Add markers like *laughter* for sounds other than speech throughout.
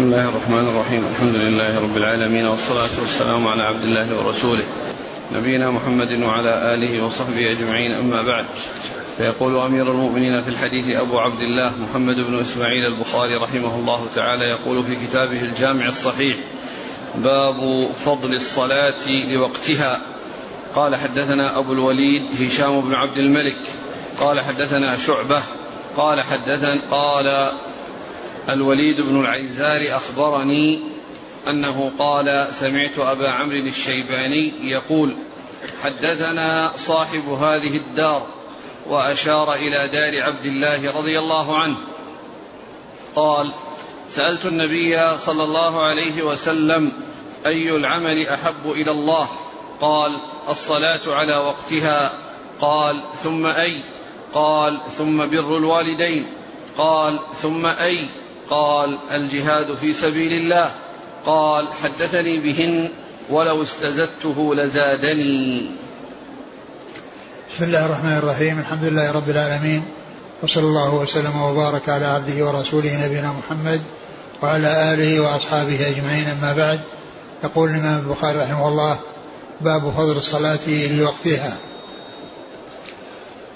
بسم الله الرحمن الرحيم. الحمد لله رب العالمين والصلاة والسلام على عبد الله ورسوله نبينا محمد وعلى آله وصحبه أجمعين. أما بعد فيقول أمير المؤمنين في الحديث أبو عبد الله محمد بن إسماعيل البخاري رحمه الله تعالى يقول في كتابه الجامع الصحيح باب فضل الصلاة لوقتها. قال حدثنا أبو الوليد هشام بن عبد الملك. قال حدثنا شعبة. قال حدثنا قال الوليد بن العيزار أخبرني أنه قال سمعت أبا عمرو الشيباني يقول حدثنا صاحب هذه الدار وأشار إلى دار عبد الله رضي الله عنه. قال سألت النبي صلى الله عليه وسلم أي العمل أحب إلى الله؟ قال الصلاة على وقتها. قال ثم أي؟ قال ثم بر الوالدين. قال ثم أي؟ قال الجهاد في سبيل الله. قال حدثني بهن ولو استزدته لزادني. بسم الله الرحمن الرحيم. الحمد لله رب العالمين. وصلى الله وسلم وبارك على عبده ورسوله نبينا محمد وعلى آله وأصحابه أجمعين. أما بعد يقول الإمام البخاري رحمه الله باب فضل الصلاة لوقتها.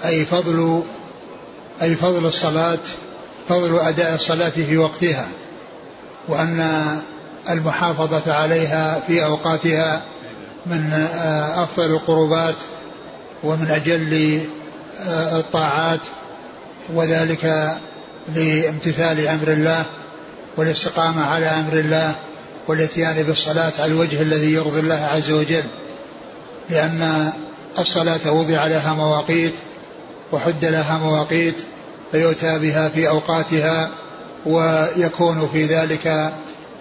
أي فضل أي فضل الصلاة فضل أداء الصلاة في وقتها وأن المحافظة عليها في أوقاتها من أفضل القربات ومن أجل الطاعات وذلك لامتثال أمر الله والاستقامة على أمر الله والإتيان بالصلاة على الوجه الذي يرضي الله عز وجل. لأن الصلاة وضع لها مواقيت وحد لها مواقيت فيؤتى بها في أوقاتها ويكون في ذلك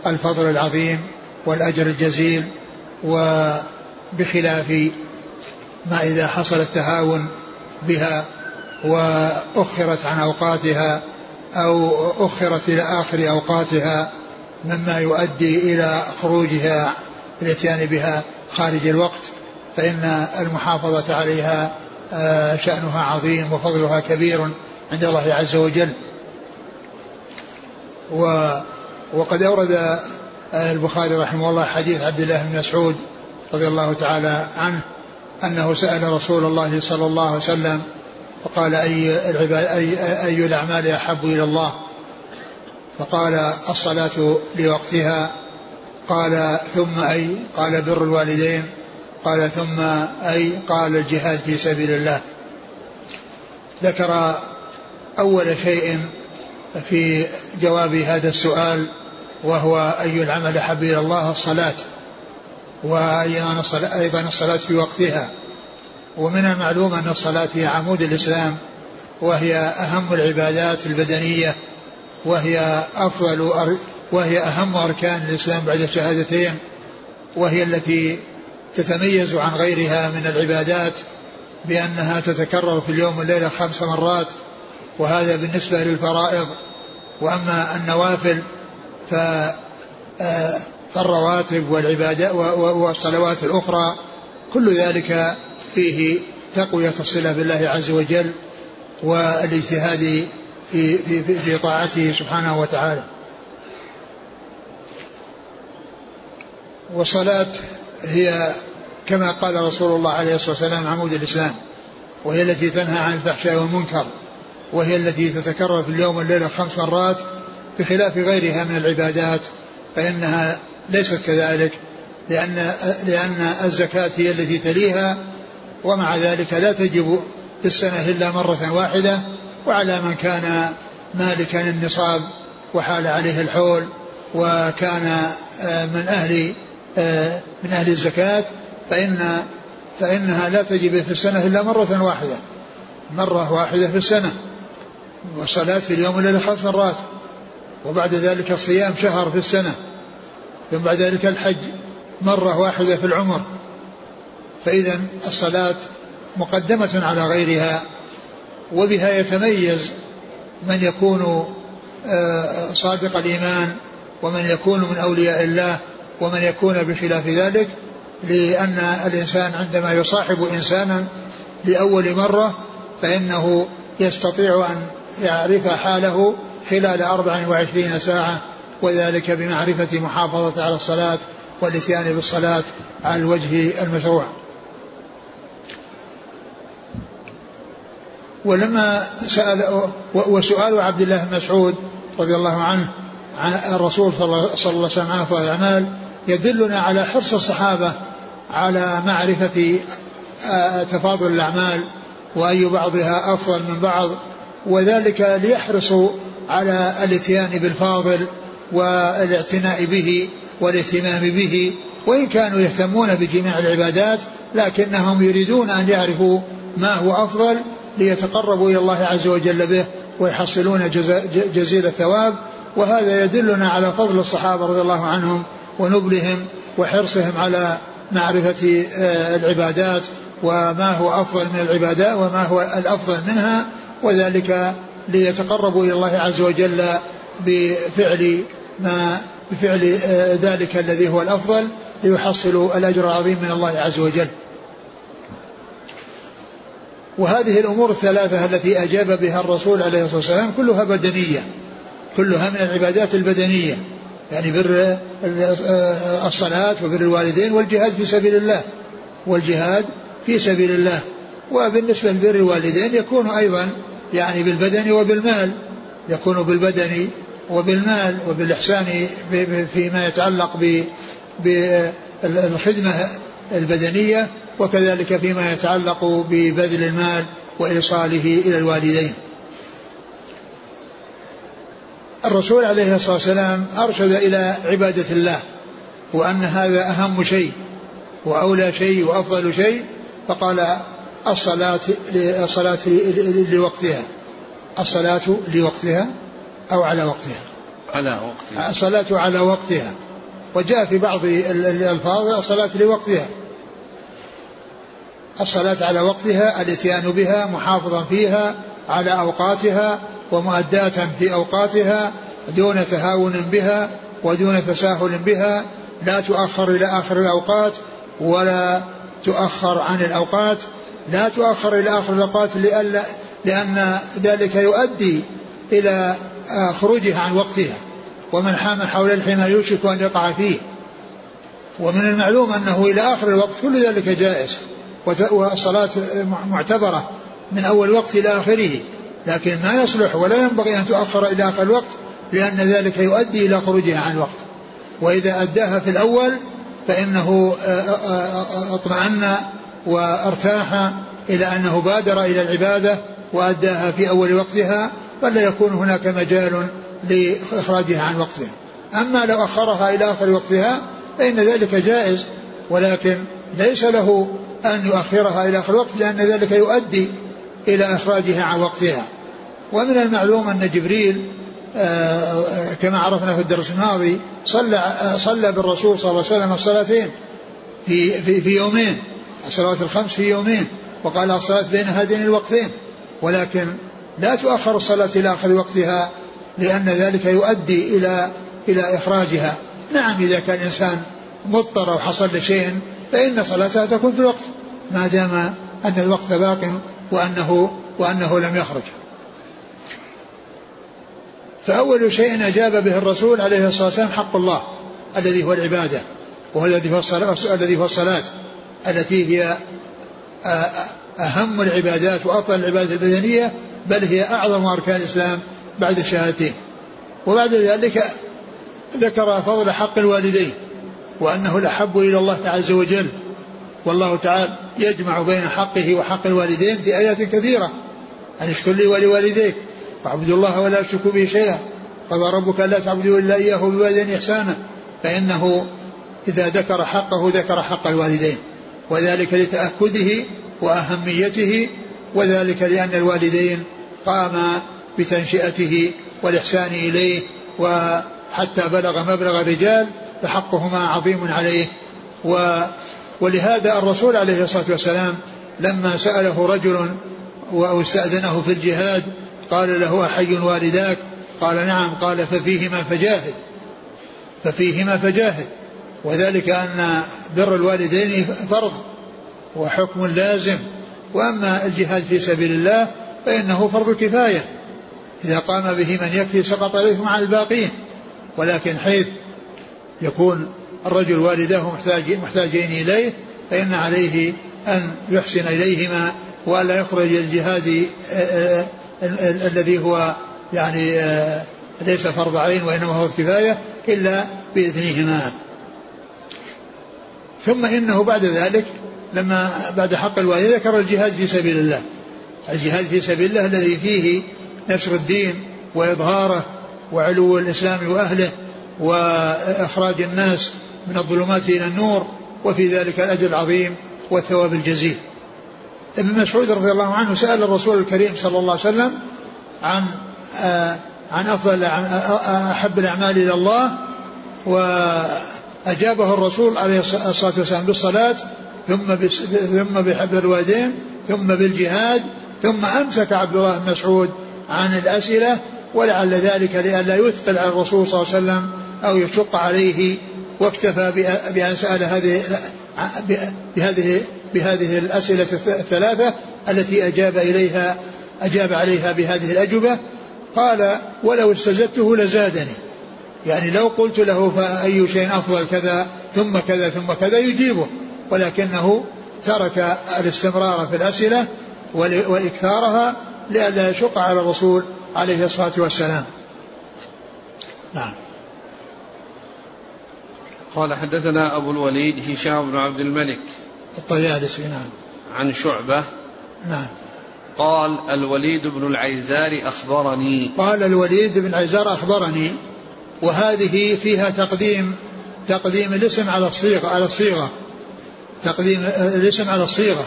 الفضل العظيم والأجر الجزيل وبخلاف ما إذا حصل التهاون بها وأخرت عن أوقاتها أو أخرت إلى آخر أوقاتها مما يؤدي إلى خروجها الاتيان بها خارج الوقت فإن المحافظة عليها آه، شأنها عظيم وفضلها كبير. عند الله عز وجل. و وقد أورد البخاري رحمه الله حديث عبد الله بن مسعود رضي الله تعالى عنه أنه سأل رسول الله صلى الله عليه وسلم فقال أي العباد أي, أي الأعمال أحب إلى الله؟ فقال الصلاة لوقتها. قال ثم أي؟ قال بر الوالدين. قال ثم أي؟ قال الجهاد في سبيل الله. ذكر أول شيء في جواب هذا السؤال وهو أي العمل أحب إلى الله الصلاة وأيضا الصلاة, في وقتها. ومن المعلوم أن الصلاة هي عمود الإسلام وهي أهم العبادات البدنية وهي أفضل وهي أهم أركان الإسلام بعد الشهادتين وهي التي تتميز عن غيرها من العبادات بأنها تتكرر في اليوم والليلة خمس مرات وهذا بالنسبة للفرائض. وأما النوافل آه، فالرواتب والعبادات والصلوات الأخرى كل ذلك فيه تقوية الصلة بالله عز وجل والاجتهاد في, في, في, في طاعته سبحانه وتعالى. والصلاة هي كما قال رسول الله عليه الصلاة والسلام عمود الإسلام وهي التي تنهى عن الفحشاء والمنكر. وهي التي تتكرر في اليوم والليلة خمس مرات بخلاف غيرها من العبادات فإنها ليست كذلك لأن لأن الزكاة هي التي تليها ومع ذلك لا تجب في السنة إلا مرة واحدة وعلى من كان مالكا النصاب وحال عليه الحول وكان آه، من أهل آه، من أهل الزكاة فإن فإنها لا تجب في السنة إلا مرة واحدة مرة واحدة في السنة. والصلاة في اليوم والليلة خمس مرات وبعد ذلك صيام شهر في السنة ثم بعد ذلك الحج مرة واحدة في العمر. فإذا الصلاة مقدمة على غيرها وبها يتميز من يكون آه، صادق الإيمان ومن يكون من أولياء الله ومن يكون بخلاف ذلك لأن الإنسان عندما يصاحب إنسانا لأول مرة فإنه يستطيع أن يعرف حاله خلال أربع وعشرين ساعة وذلك بمعرفة محافظة على الصلاة والإتيان بالصلاة على الوجه المشروع. ولما سأل وسؤال عبد الله بن مسعود رضي الله عنه عن الرسول صلى الله عليه وسلم عن الأعمال يدلنا على حرص الصحابة على معرفة آه، تفاضل الأعمال وأي بعضها أفضل من بعض وذلك ليحرصوا على الاتيان بالفاضل والاعتناء به والاهتمام به وإن كانوا يهتمون بجميع العبادات لكنهم يريدون أن يعرفوا ما هو أفضل ليتقربوا إلى الله عز وجل به ويحصلون جزيل الثواب. وهذا يدلنا على فضل الصحابة رضي الله عنهم ونبلهم وحرصهم على معرفة آه، العبادات وما هو أفضل من العبادات وما هو الأفضل منها. وذلك ليتقربوا إلى الله عز وجل بفعل ما بفعل آه، ذلك الذي هو الأفضل ليحصلوا الأجر العظيم من الله عز وجل. وهذه الأمور الثلاثة التي أجاب بها الرسول عليه الصلاة والسلام كلها بدنية كلها من العبادات البدنية يعني بر آه، الصلاة وبر الوالدين والجهاد في سبيل الله والجهاد في سبيل الله. وبالنسبة لبر الوالدين يكون أيضا يعني بالبدن وبالمال يكون بالبدن وبالمال وبالإحسان فيما يتعلق بالخدمة البدنية وكذلك فيما يتعلق ببذل المال وإيصاله إلى الوالدين. الرسول عليه الصلاة والسلام أرشد إلى عبادة الله وأن هذا أهم شيء وأولى شيء وأفضل شيء فقال الصلاة الصلاة لوقتها. الصلاة لوقتها أو على وقتها. على وقتها. الصلاة على وقتها. وجاء في بعض الألفاظ الصلاة لوقتها. الصلاة على وقتها الاتيان بها محافظا فيها على أوقاتها ومؤداة في أوقاتها دون تهاون بها ودون تساهل بها لا تؤخر إلى آخر الأوقات ولا تؤخر عن الأوقات لا تؤخر إلى آخر الأوقات لأن ذلك يؤدي إلى خروجها عن وقتها. ومن حام حول الحمى يوشك أن يقع فيه. ومن المعلوم أنه إلى آخر الوقت كل ذلك جائز. والصلاة معتبرة من أول وقت إلى آخره. لكن ما يصلح ولا ينبغي أن تؤخر إلى آخر الوقت لأن ذلك يؤدي إلى خروجها عن الوقت وإذا أداها في الأول فإنه آه، آه، آه، أطمأن وأرتاح إلى أنه بادر إلى العبادة وأداها في أول وقتها فلا يكون هناك مجال لإخراجها عن وقتها. أما لو أخرها إلى آخر وقتها فإن ذلك جائز ولكن ليس له أن يؤخرها إلى آخر الوقت لأن ذلك يؤدي إلى إخراجها عن وقتها. ومن المعلوم أن جبريل آه، كما عرفنا في الدرس الماضي صلى آه، صلى بالرسول صلى الله عليه وسلم الصلاتين في في في يومين. الصلوات الخمس في يومين وقال الصلاة بين هذين الوقتين ولكن لا تؤخر الصلاة إلى آخر وقتها لأن ذلك يؤدي إلى إلى إخراجها. نعم إذا كان الإنسان مضطر أو حصل لشيء فإن صلاتها تكون في الوقت ما دام أن الوقت باق وأنه وأنه لم يخرج. فأول شيء أجاب به الرسول عليه الصلاة والسلام حق الله الذي هو العبادة وهو الذي هو الصلاة الذي هو الصلاة. التي هي أهم العبادات وأفضل العبادات البدنية بل هي أعظم أركان الإسلام بعد الشهادتين وبعد ذلك ذكر فضل حق الوالدين وأنه الأحب إلى الله عز وجل. والله تعالى يجمع بين حقه وحق الوالدين في آيات كثيرة. أن اشكر لي ولوالديك واعبدوا الله ولا تشركوا به شيئا. قضى ربك لا تعبدوا إلا إياه بوالدين إحسانا. فإنه إذا ذكر حقه ذكر حق الوالدين. وذلك لتأكده وأهميته وذلك لأن الوالدين قاما بتنشئته والإحسان إليه وحتى بلغ مبلغ الرجال فحقهما عظيم عليه. و ولهذا الرسول عليه الصلاة والسلام لما سأله رجل أو استأذنه في الجهاد قال له أحي والداك؟ قال نعم قال ففيهما فجاهد ففيهما فجاهد. وذلك أن بر الوالدين فرض وحكم لازم. وأما الجهاد في سبيل الله فإنه فرض كفاية. إذا قام به من يكفي سقط الإثم على الباقين. ولكن حيث يكون الرجل والداه محتاج محتاجين إليه فإن عليه أن يحسن إليهما وألا يخرج الجهاد آه، آه، الذي هو يعني آه، ليس فرض عين وإنما هو كفاية إلا بإذنهما. ثم إنه بعد ذلك لما بعد حق الوالد ذكر الجهاد في سبيل الله. الجهاد في سبيل الله الذي فيه نشر الدين وإظهاره وعلو الإسلام وأهله وإخراج الناس من الظلمات إلى النور وفي ذلك الأجر العظيم والثواب الجزيل. ابن مسعود رضي الله عنه سأل الرسول الكريم صلى الله عليه وسلم عن آه عن أفضل أحب الأعمال إلى الله وأجابه الرسول عليه الصلاة والسلام بالصلاة ثم ثم بحب الوالدين ثم بالجهاد ثم أمسك عبد الله بن مسعود عن الأسئلة ولعل ذلك لئلا يثقل على الرسول صلى الله عليه وسلم أو يشق عليه واكتفى بأن سأل هذه بهذه بهذه الأسئلة الثلاثة التي أجاب إليها أجاب عليها بهذه الأجوبة. قال ولو استزدته لزادني. يعني لو قلت له فأي شيء أفضل كذا ثم كذا ثم كذا يجيبه. ولكنه ترك الاستمرار في الأسئلة وإكثارها لئلا يشق على الرسول عليه الصلاة والسلام. نعم. قال حدثنا أبو الوليد هشام بن عبد الملك الطيالسي نعم. عن شعبة. نعم. قال الوليد بن العيزار أخبرني. قال الوليد بن العيزار أخبرني وهذه فيها تقديم تقديم الاسم على الصيغة على الصيغة. تقديم الاسم على الصيغة.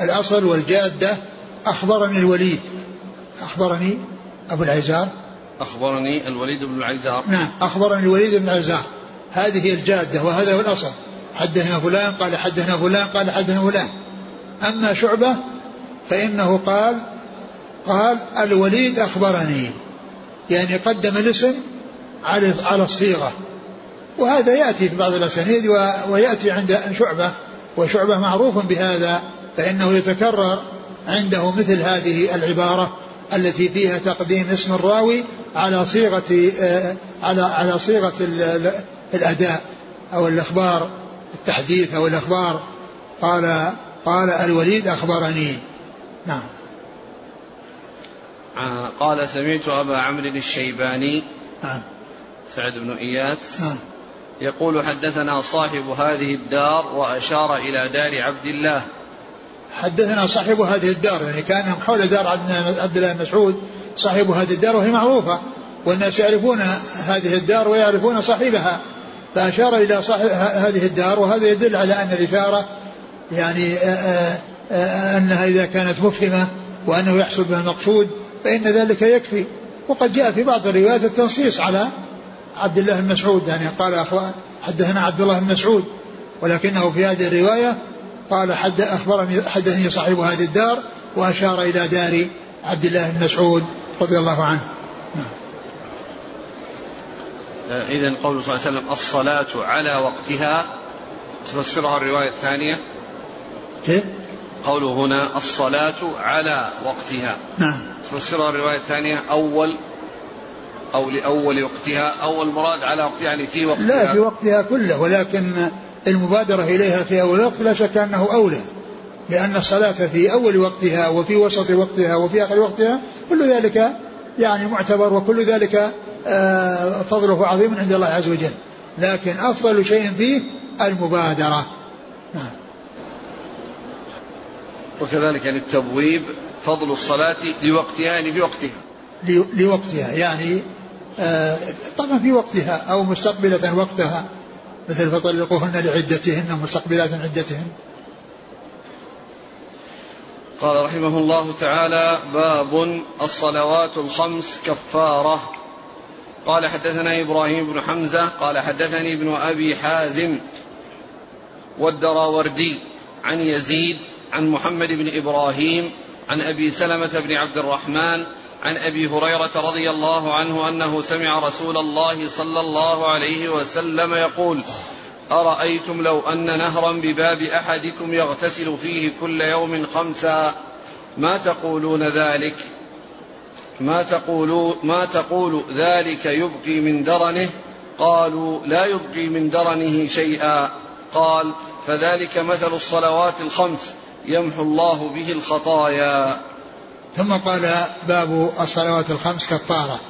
الأصل والجادة أخبرني الوليد. أخبرني أبو العيزار أخبرني الوليد بن العيزار نعم أخبرني الوليد بن العيزار هذه الجادة وهذا هو الأصل. حدثنا فلان قال حدثنا فلان قال حدثنا فلان. أما شعبة فإنه قال قال الوليد أخبرني. يعني قدم الاسم على على الصيغة. وهذا يأتي في بعض الأسانيد ويأتي عند شعبة وشعبة معروف بهذا فإنه يتكرر عنده مثل هذه العبارة التي فيها تقديم اسم الراوي على صيغة آه، على على صيغة الأداء أو الإخبار التحديث أو الإخبار. قال قال الوليد أخبرني. نعم. آه، قال سمعت أبا عمرو الشيباني نعم. سعد بن إياس. نعم. يقول حدثنا صاحب هذه الدار وأشار إلى دار عبد الله. حدثنا صاحب هذه الدار يعني كان حول دار عبد الله بن مسعود صاحب هذه الدار وهي معروفة والناس يعرفون هذه الدار ويعرفون صاحبها. فأشار إلى صاحب هذه الدار وهذا يدل على أن الإشارة يعني آآ آآ أنها إذا كانت مفهمة وأنه يحصل بها المقصود فإن ذلك يكفي. وقد جاء في بعض الروايات التنصيص على عبد الله بن مسعود يعني قال حدثنا عبد الله بن مسعود ولكنه في هذه الرواية قال حد أخبرني حدثني صاحب هذه الدار وأشار إلى دار عبد الله بن مسعود رضي الله عنه. نعم. إذا قول صلى الله عليه وسلم الصلاة على وقتها. تفسرها الرواية الثانية؟ كيف؟ قوله هنا الصلاة على وقتها. نعم. تفسرها الرواية الثانية أول أو لأول وقتها أو المراد على وقتها يعني في وقتها. لا في وقتها كله ولكن المبادرة إليها في أول وقت لا شك أنه أولى لأن الصلاة في أول وقتها وفي وسط وقتها وفي آخر وقتها كل ذلك يعني معتبر وكل ذلك آه، فضله عظيم عند الله عز وجل. لكن أفضل شيء فيه المبادرة. نعم. وكذلك يعني التبويب فضل الصلاة لوقتها يعني في وقتها. لوقتها يعني طبعا في وقتها أو مستقبلة وقتها مثل فطلقوهن لعدتهن مستقبلات عدتهن. قال رحمه الله تعالى باب الصلوات الخمس كفارة. قال حدثنا إبراهيم بن حمزة قال حدثني ابن أبي حازم والدراوردي عن يزيد عن محمد بن إبراهيم عن أبي سلمة بن عبد الرحمن عن أبي هريرة رضي الله عنه أنه سمع رسول الله صلى الله عليه وسلم يقول أرأيتم لو أن نهرا بباب أحدكم يغتسل فيه كل يوم خمسا؟ ما تقولون ذلك؟ ما تقول ما تقول ذلك يبقي من درنه؟ قالوا لا يبقي من درنه شيئا. قال فذلك مثل الصلوات الخمس يمحو الله به الخطايا. ثم قال باب الصلوات الخمس كفاره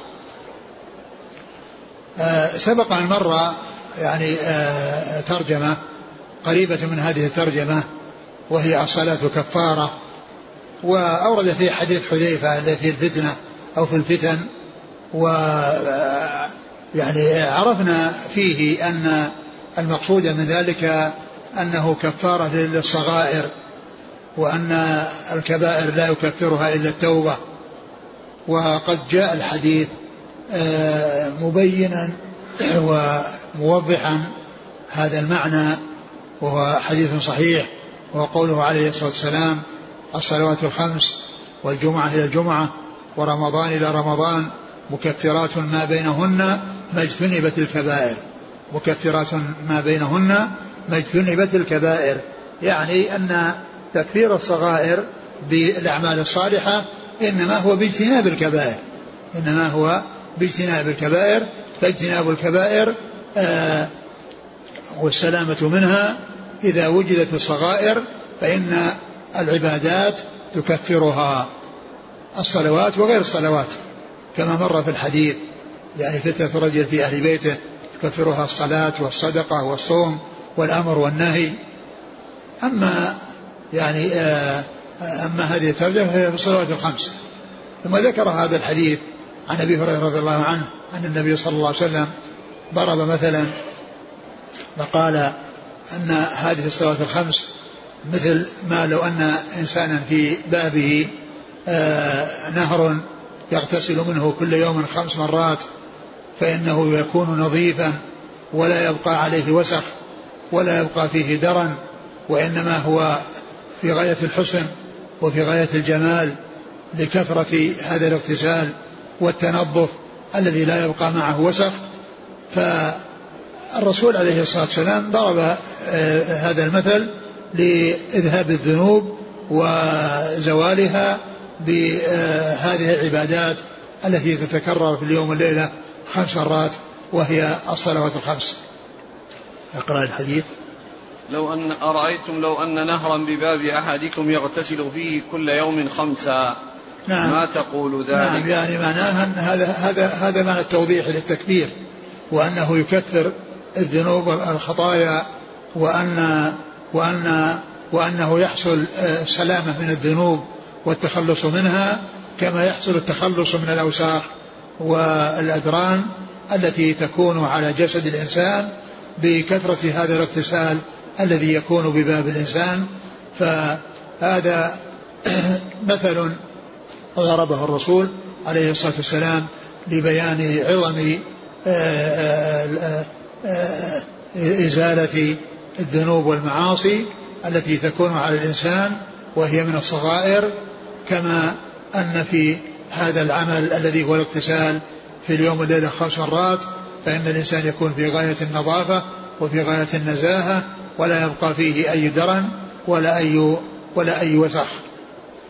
آه سبق أن مر يعني آه ترجمة قريبة من هذه الترجمة وهي الصلاة كفارة وأورد في حديث حذيفة في الفتنة أو في الفتن و آه، يعني عرفنا فيه أن المقصود من ذلك أنه كفارة للصغائر. وأن الكبائر لا يكفرها إلا التوبة. وقد جاء الحديث آه، مبينا وموضحا هذا المعنى وهو حديث صحيح وهو قوله عليه الصلاة والسلام الصلوات الخمس والجمعة إلى الجمعة ورمضان إلى رمضان مكفرات ما بينهن ما اجتنبت الكبائر. مكفرات ما بينهن ما اجتنبت الكبائر. يعني أن تكفير الصغائر بالأعمال الصالحة إنما هو باجتناب الكبائر. إنما هو باجتناب الكبائر فاجتناب الكبائر آه والسلامة منها إذا وجدت الصغائر فإن العبادات تكفرها. الصلوات وغير الصلوات كما مر في الحديث يعني فتنة الرجل في أهل بيته تكفرها الصلاة والصدقة والصوم والأمر والنهي. أما يعني آه، أما هذه الترجمة فهي في الصلوات الخمس. ثم ذكر هذا الحديث عن أبي هريرة رضي الله عنه أن النبي صلى الله عليه وسلم ضرب مثلا فقال أن هذه الصلوات الخمس مثل ما لو أن إنسانا في بابه آه، نهر يغتسل منه كل يوم خمس مرات فإنه يكون نظيفا ولا يبقى عليه وسخ ولا يبقى فيه درن وإنما هو في غاية الحسن وفي غاية الجمال لكثرة هذا الاغتسال والتنظف الذي لا يبقى معه وسخ فالرسول عليه الصلاة والسلام ضرب آه، هذا المثل لإذهاب الذنوب وزوالها بهذه العبادات التي تتكرر في اليوم والليلة خمس مرات وهي الصلوات الخمس. أقرأ الحديث. لو أن أرأيتم لو أن نهرا بباب أحدكم يغتسل فيه كل يوم خمسا نعم. ما تقول ذلك؟ نعم يعني معناها أن هذا هذا هذا معنى التوضيح للتكبير وأنه يكفر الذنوب والخطايا وأن وأن وأنه يحصل آه، من الذنوب والتخلص منها كما يحصل التخلص من الأوساخ والأدران التي تكون على جسد الإنسان بكثرة هذا الاغتسال الذي يكون بباب الإنسان فهذا *clears throat* مثل ضربه الرسول عليه الصلاة والسلام لبيان عظم آه، آه، آه، إزالة الذنوب والمعاصي التي تكون على الإنسان وهي من الصغائر كما أن في هذا العمل الذي هو الاغتسال في اليوم والليلة خمس مرات فإن الإنسان يكون في غاية النظافة وفي غاية النزاهة ولا يبقى فيه أي درن ولا أي ولا أي وسخ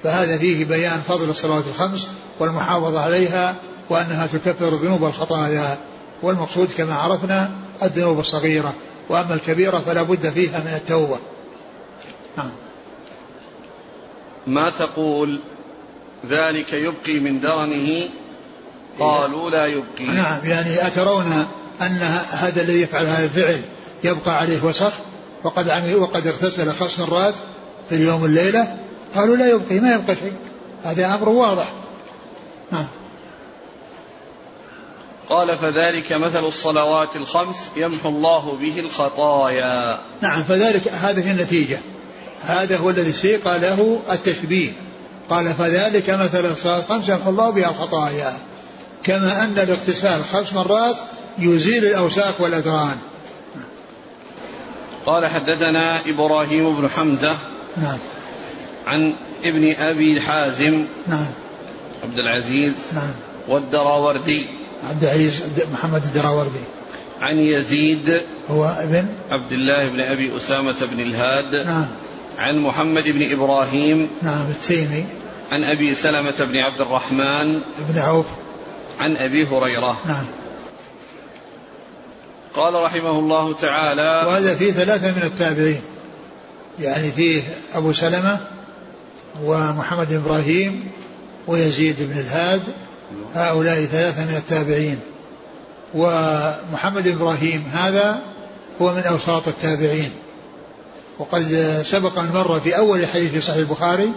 فهذا فيه بيان فضل الصلوات الخمس والمحافظة عليها وأنها تكفر ذنوب الخطايا. والمقصود كما عرفنا الذنوب الصغيرة وأما الكبيرة فلا بد فيها من التوبة. نعم. ما تقول ذلك يبقي من درنه؟ قالوا لا يبقي. نعم يعني أترون أن هذا الذي يفعل هذا الفعل يبقى عليه وسخ وقد عمل وقد اغتسل خمس مرات في اليوم والليلة. قالوا لا يبقي ما يبقى شيء. هذا أمر واضح. نعم. قال فذلك مثل الصلوات الخمس يمحو الله به الخطايا. نعم فذلك هذه النتيجة. هذا هو الذي سيق له التشبيه. قال فذلك مثل الصلاة الخمس يمحو الله بها الخطايا. كما أن الاغتسال خمس مرات يزيل الأوساخ والأدران قال حدثنا إبراهيم بن حمزة نعم. عن ابن أبي حازم نعم. عبد العزيز نعم. والدراوردي عبد العزيز محمد الدراوردي. عن يزيد هو ابن؟ عبد الله بن أبي أسامة بن الهاد نعم. عن محمد بن إبراهيم نعم التيمي. عن أبي سلمة بن عبد الرحمن بن عوف. عن أبي هريرة. نعم. قال رحمه الله تعالى وهذا فيه ثلاثة من التابعين. يعني فيه أبو سلمة ومحمد بن إبراهيم ويزيد بن الهاد. هؤلاء ثلاثة من التابعين. ومحمد بن إبراهيم هذا هو من أوساط التابعين. وقد سبق أن مر في أول حديث في صحيح البخاري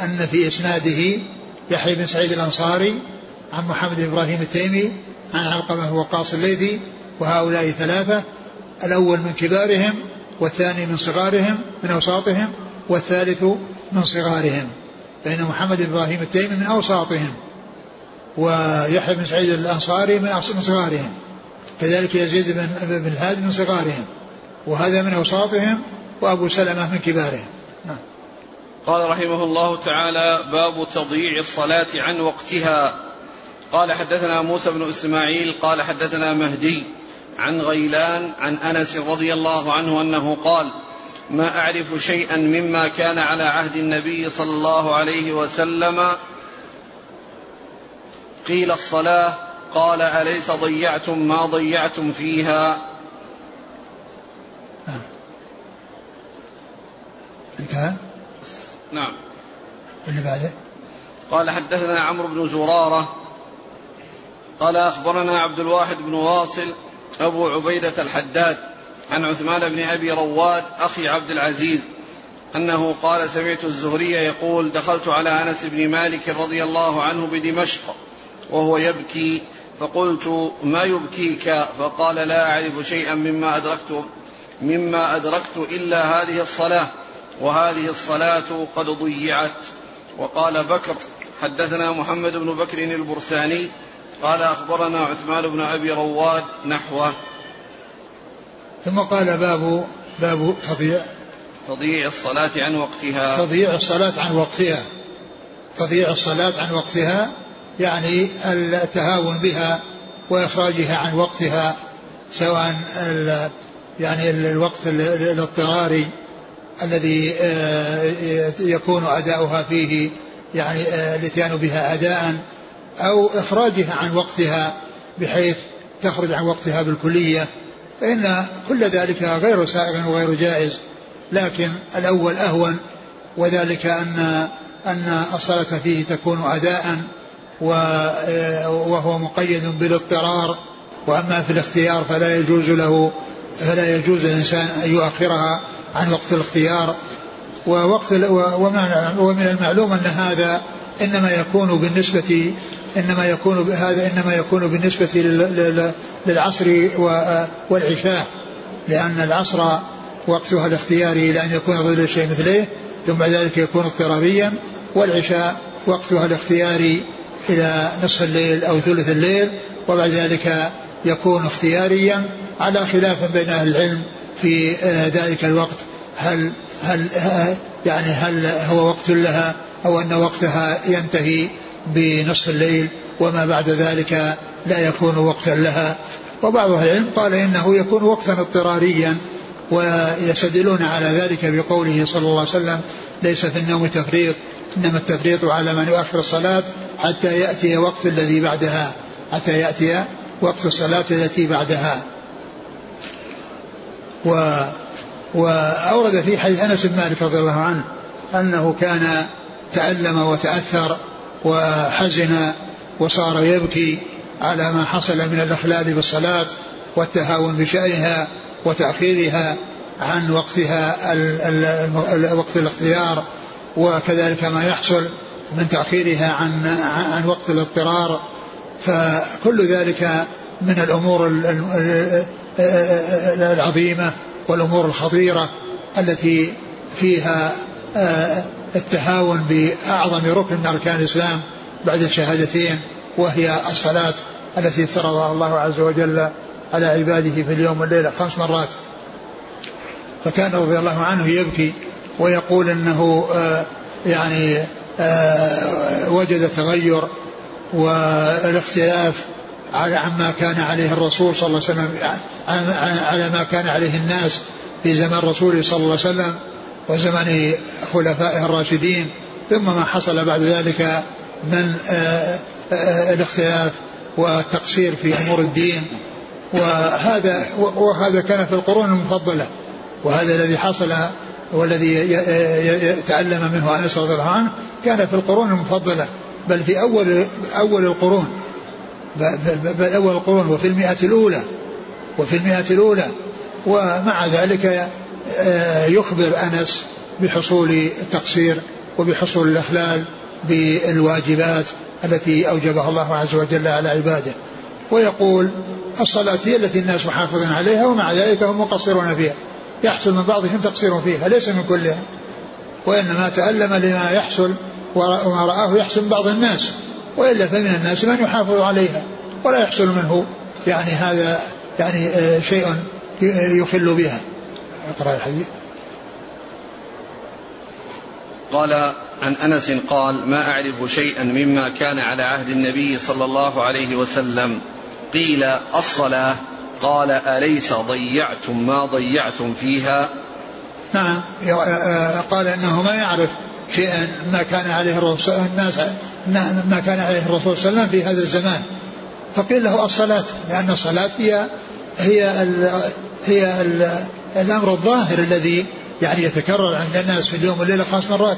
أن في إسناده يحيى بن سعيد الأنصاري عن محمد بن إبراهيم التيمي عن علقمة وقاص الليثي وهؤلاء ثلاثة الأول من كبارهم والثاني من صغارهم من أوساطهم والثالث من صغارهم. فإن محمد بن إبراهيم التيمي من أوساطهم ويحيى بن سعيد الأنصاري من صغارهم. كذلك يزيد بن بن الهاد من صغارهم. وهذا من أوساطهم وأبو سلمة من كبارهم. نعم. قال رحمه الله تعالى باب تضييع الصلاة عن وقتها. قال حدثنا موسى بن إسماعيل قال حدثنا مهدي عن غيلان عن أنس رضي الله عنه أنه قال ما أعرف شيئا مما كان على عهد النبي صلى الله عليه وسلم. قيل الصلاة قال أليس ضيعتم ما ضيعتم فيها؟ انتهى؟ نعم. اللي بعده؟ قال حدثنا عمرو بن زرارة. قال أخبرنا عبد الواحد بن واصل أبو عبيدة الحداد عن عثمان بن أبي رواد أخي عبد العزيز أنه قال سمعت الزهري يقول دخلت على أنس بن مالك رضي الله عنه بدمشق وهو يبكي فقلت ما يبكيك؟ فقال لا أعرف شيئا مما أدركت مما أدركت إلا هذه الصلاة وهذه الصلاة قد ضيعت. وقال بكر حدثنا محمد بن بكر البرساني قال أخبرنا عثمان بن أبي رواد نحوه. ثم قال باب باب تضييع. تضييع الصلاة عن وقتها. تضييع الصلاة عن وقتها. تضييع الصلاة عن وقتها يعني التهاون بها وإخراجها عن وقتها سواء يعني الوقت الاضطراري الذي آه، يكون أداؤها فيه يعني آه، الاتيان بها أداء. أو إخراجها عن وقتها بحيث تخرج عن وقتها بالكلية فإن كل ذلك غير سائغ وغير جائز. لكن الأول أهون وذلك أن أن الصلاة فيه تكون أداء وهو مقيد بالاضطرار. وأما في الاختيار فلا يجوز له فلا يجوز للإنسان أن يؤخرها عن وقت الاختيار. ووقت ومن المعلوم أن هذا إنما يكون بالنسبة إنما يكون هذا إنما يكون بالنسبة للعصر والعشاء لأن العصر وقتها الاختياري إلى أن يكون ظل الشيء مثليه ثم بعد ذلك يكون اضطراريا والعشاء وقتها الاختياري إلى نصف الليل أو ثلث الليل وبعد ذلك يكون اختياريا على خلاف بين أهل العلم في آه، ذلك الوقت. هل هل يعني هل هو وقت لها أو أن وقتها ينتهي بنصف الليل وما بعد ذلك لا يكون وقتا لها؟ وبعض أهل العلم قال إنه يكون وقتا اضطراريا ويستدلون على ذلك بقوله صلى الله عليه وسلم ليس في النوم تفريط إنما التفريط على من يؤخر الصلاة حتى يأتي وقت الذي بعدها حتى يأتي وقت الصلاة التي بعدها. و وأورد في حديث أنس بن مالك رضي الله عنه أنه كان تألم وتأثر وحزن وصار يبكي على ما حصل من الإخلال بالصلاة والتهاون بشأنها وتأخيرها عن وقتها وقت الاختيار وكذلك ما يحصل من تأخيرها عن عن وقت الاضطرار. فكل ذلك من الأمور العظيمة والأمور الخطيرة التي فيها آه، التهاون بأعظم ركن من أركان الإسلام بعد الشهادتين وهي الصلاة التي افترضها الله عز وجل على عباده في اليوم والليلة خمس مرات. فكان رضي الله عنه يبكي ويقول إنه آه، يعني آه، وجد تغير والاختلاف على عما كان عليه الرسول صلى الله عليه وسلم على ما كان عليه الناس في زمن رسوله صلى الله عليه وسلم وزمن خلفائه الراشدين. ثم ما حصل بعد ذلك من آه، آه، الاختلاف والتقصير في أمور الدين. وهذا وهذا كان في القرون المفضلة. وهذا الذي حصل والذي تعلم منه أنس رضي الله عنه كان في القرون المفضلة. بل في أول أول القرون. بل اول القرون وفي المئة الأولى وفي المئة الأولى ومع ذلك آه، يخبر أنس بحصول التقصير وبحصول الأخلال بالواجبات التي أوجبها الله عز وجل على عباده. ويقول الصلاة هي التي الناس محافظون عليها ومع ذلك هم مقصرون فيها. يحصل من بعضهم تقصير فيها ليس من كلهم. وإنما تألم لما يحصل وما رآه يحصل من بعض الناس. وإلا فمن الناس من يحافظ عليها ولا يحصل منه يعني هذا يعني آه، شيء يخل بها. أقرأ الحديث. قال عن أنس قال ما أعرف شيئا مما كان على عهد النبي صلى الله عليه وسلم. قيل الصلاة. قال أليس ضيعتم ما ضيعتم فيها؟ نعم قال إنه ما يعرف شيئا ما كان عليه الرسول الناس ما كان عليه الرسول صلى الله عليه وسلم في هذا الزمان. فقيل له الصلاة لأن الصلاة هي هي ال هي ال الأمر الظاهر الذي يعني يتكرر عند الناس في اليوم والليلة خمس مرات.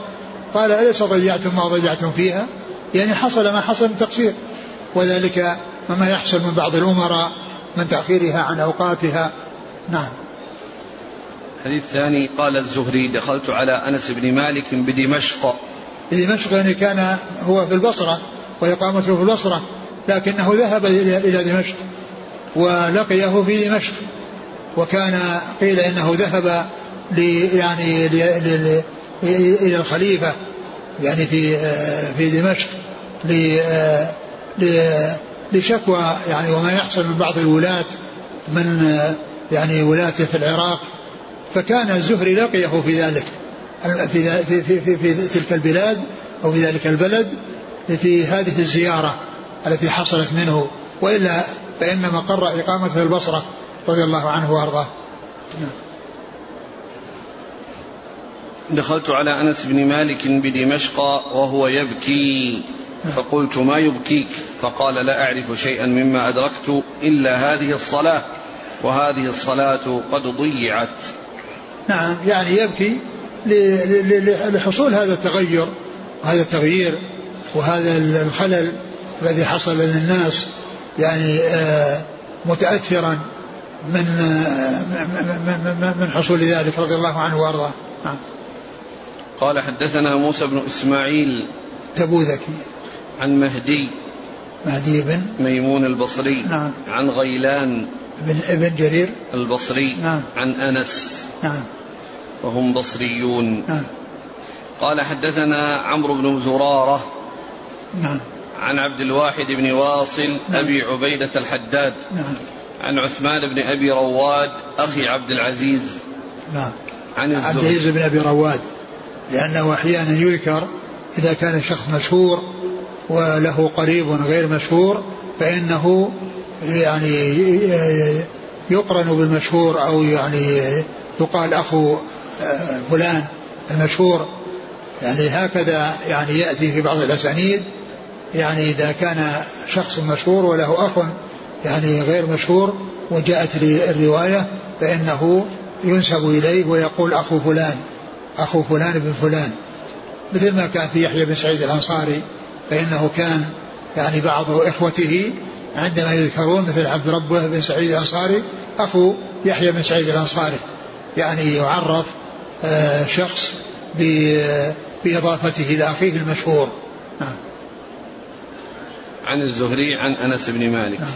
قال أليس ضيعتم ما ضيعتم فيها؟ يعني حصل ما حصل من تقصير. وذلك مما يحصل من بعض الأمراء من تأخيرها عن أوقاتها. نعم. الحديث الثاني قال الزهري دخلت على أنس بن مالك بدمشق. بدمشق يعني كان هو في البصرة وإقامته في البصرة لكنه ذهب إلى دمشق ولقيه في دمشق. وكان قيل إنه ذهب لي يعني لي لي إلى الخليفة يعني في في دمشق لشكوى يعني وما يحصل من بعض الولاة من يعني ولاته في العراق. فكان الزهري لقيه في ذلك في, في, في, في, في تلك البلاد أو في ذلك البلد في هذه الزيارة التي حصلت منه وإلا فان مقر إقامته في البصرة رضي الله عنه وأرضاه. نعم. دخلت على أنس بن مالك بدمشق وهو يبكي فقلت ما يبكيك فقال لا أعرف شيئا مما أدركت إلا هذه الصلاة وهذه الصلاة قد ضيعت نعم يعني يبكي لحصول هذا التغير وهذا التغيير وهذا الخلل الذي حصل للناس يعني آه، متاثرا من آه، من حصول ذلك رضي الله عنه وأرضاه. نعم. قال حدثنا موسى بن إسماعيل تبوذكي. عن مهدي مهدي بن ميمون البصري نعم. عن غيلان بن ابن جرير؟ البصري نعم. عن أنس. نعم. وهم بصريون. نعم. قال حدثنا عمرو بن زرارة نعم. عن عبد الواحد بن واصل نعم. أبي عبيدة الحداد نعم. عن عثمان بن أبي رواد أخي عبد العزيز نعم. عن عبد العزيز بن أبي رواد. لأنه أحيانا يذكر إذا كان الشخص مشهور وله قريب غير مشهور فإنه يعني يقرن بالمشهور أو يعني يقال أخو آه، فلان المشهور. يعني هكذا يعني يأتي في بعض الأسانيد. يعني إذا كان شخص مشهور وله أخ يعني غير مشهور وجاءت الرواية فإنه ينسب إليه ويقول أخو فلان أخو فلان بن فلان. مثل ما كان في يحيى بن سعيد الأنصاري فإنه كان يعني بعض إخوته عندما يذكرون مثل عبد ربه بن سعيد الأنصاري أخو يحيى بن سعيد الأنصاري. يعني يعرف آه، شخص بإضافته إلى أخيه المشهور. نعم. عن الزهري عن أنس بن مالك. نعم.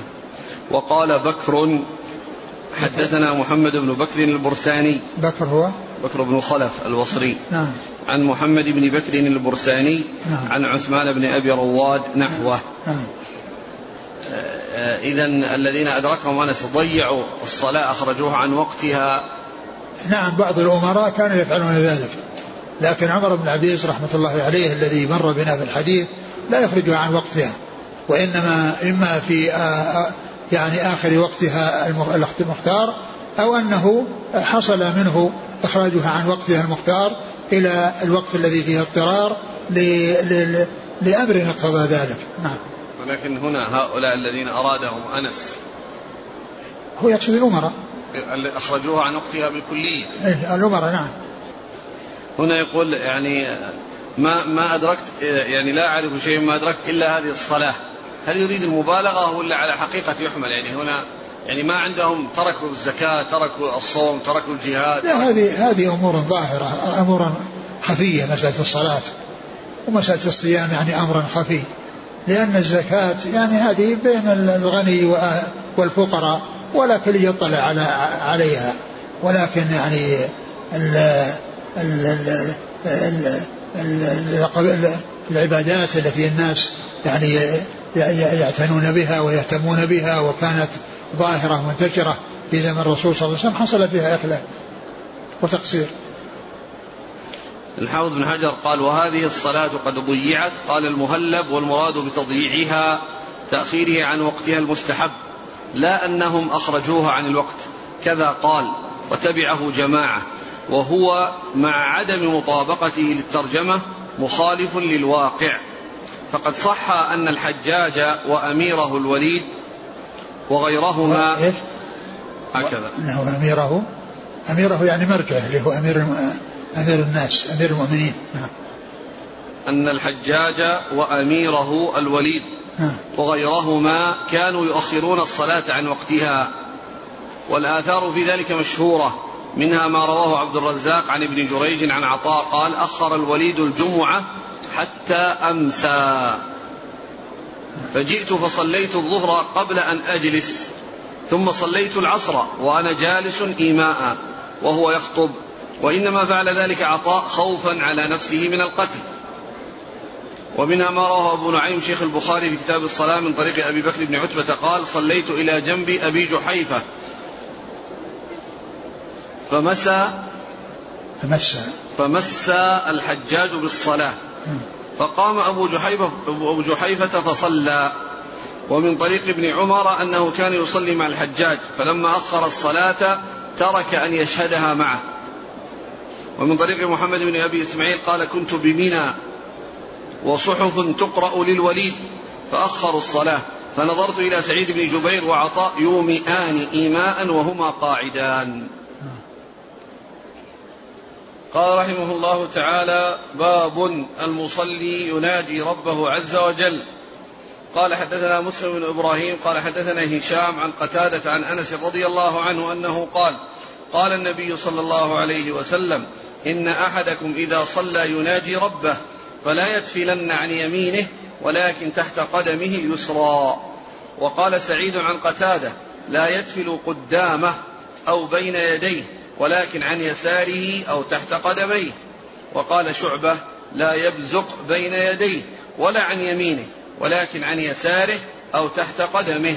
وقال بكر حدثنا محمد بن بكر البرساني. بكر هو؟ بكر بن خلف البصري نعم. عن محمد بن بكر البرساني نعم. عن عثمان بن أبي رواد نحوه. نعم. آه، اذا الذين أدركهم انس ضيعوا الصلاة أخرجوها عن وقتها. نعم بعض الأمراء كانوا يفعلون ذلك. لكن عمر بن العزيز رحمة الله عليه الذي مر بنا في الحديث لا يخرجها عن وقتها وإنما إما في يعني آخر وقتها المختار أو أنه حصل منه إخراجها عن وقتها المختار إلى الوقت الذي فيه اضطرار لأمر اقتضى ذلك. نعم. ولكن هنا هؤلاء الذين أرادهم أنس. هو يقصد الأمراء. أخرجوها عن وقتها بالكلية. إيه الأمراء نعم. هنا يقول يعني ما ما أدركت يعني لا أعرف شيء ما أدركت إلا هذه الصلاة. هل يريد المبالغة ولا على حقيقة يحمل؟ يعني هنا يعني ما عندهم تركوا الزكاة تركوا الصوم تركوا الجهاد. لا هذه هذه أمور ظاهرة أمور خفية مسألة الصلاة ومسألة الصيام يعني أمر خفي. لأن الزكاة يعني هذه بين الغني والفقراء ولا كل يطلع على عليها. ولكن يعني ال ال ال العبادات التي الناس يعني يعتنون بها ويهتمون بها وكانت ظاهرة منتشرة في زمن الرسول صلى الله عليه وسلم حصل فيها إخلال وتقصير. الحافظ بن حجر قال وهذه الصلاة قد ضيعت قال المهلب والمراد بتضييعها تأخيره عن وقتها المستحب لا أنهم أخرجوها عن الوقت. كذا قال وتبعه جماعة وهو مع عدم مطابقته للترجمة مخالف للواقع. فقد صح أن الحجاج وأميره الوليد وغيرهما هكذا. أنه أميره. أميره يعني مرجعه اللي هو أمير أمير الناس أمير المؤمنين. نعم. أن الحجاج وأميره الوليد نعم. وغيرهما كانوا يؤخرون الصلاة عن وقتها. والآثار في ذلك مشهورة منها ما رواه عبد الرزاق عن ابن جريج عن عطاء قال أخر الوليد الجمعة حتى أمسى. فجئت فصليت الظهر قبل أن أجلس ثم صليت العصر وأنا جالس إيماء وهو يخطب. وإنما فعل ذلك عطاء خوفا على نفسه من القتل. ومنها ما رواه أبو نعيم شيخ البخاري في كتاب الصلاة من طريق أبي بكر بن عتبة قال صليت إلى جنب أبي جحيفة. فمسى فمسى فمسى الحجاج بالصلاة. فقام أبو جحيفة, أبو جحيفة فصلى. ومن طريق ابن عمر أنه كان يصلي مع الحجاج فلما أخر الصلاة ترك أن يشهدها معه. ومن طريق محمد بن أبي إسماعيل قال كنت بمنى وصحف تقرأ للوليد فأخروا الصلاة فنظرت إلى سعيد بن جبير وعطاء يومئان إيماء وهما قاعدان. قال رحمه الله تعالى باب المصلي يناجي ربه عز وجل. قال حدثنا مسلم بن إبراهيم قال حدثنا هشام عن قتادة عن أنس رضي الله عنه أنه قال قال النبي صلى الله عليه وسلم إن أحدكم إذا صلى يناجي ربه فلا يتفلن عن يمينه ولكن تحت قدمه اليسرى وقال سعيد عن قتادة لا يتفل قدامه أو بين يديه ولكن عن يساره أو تحت قدميه. وقال شعبة لا يبزق بين يديه ولا عن يمينه ولكن عن يساره أو تحت قدمه.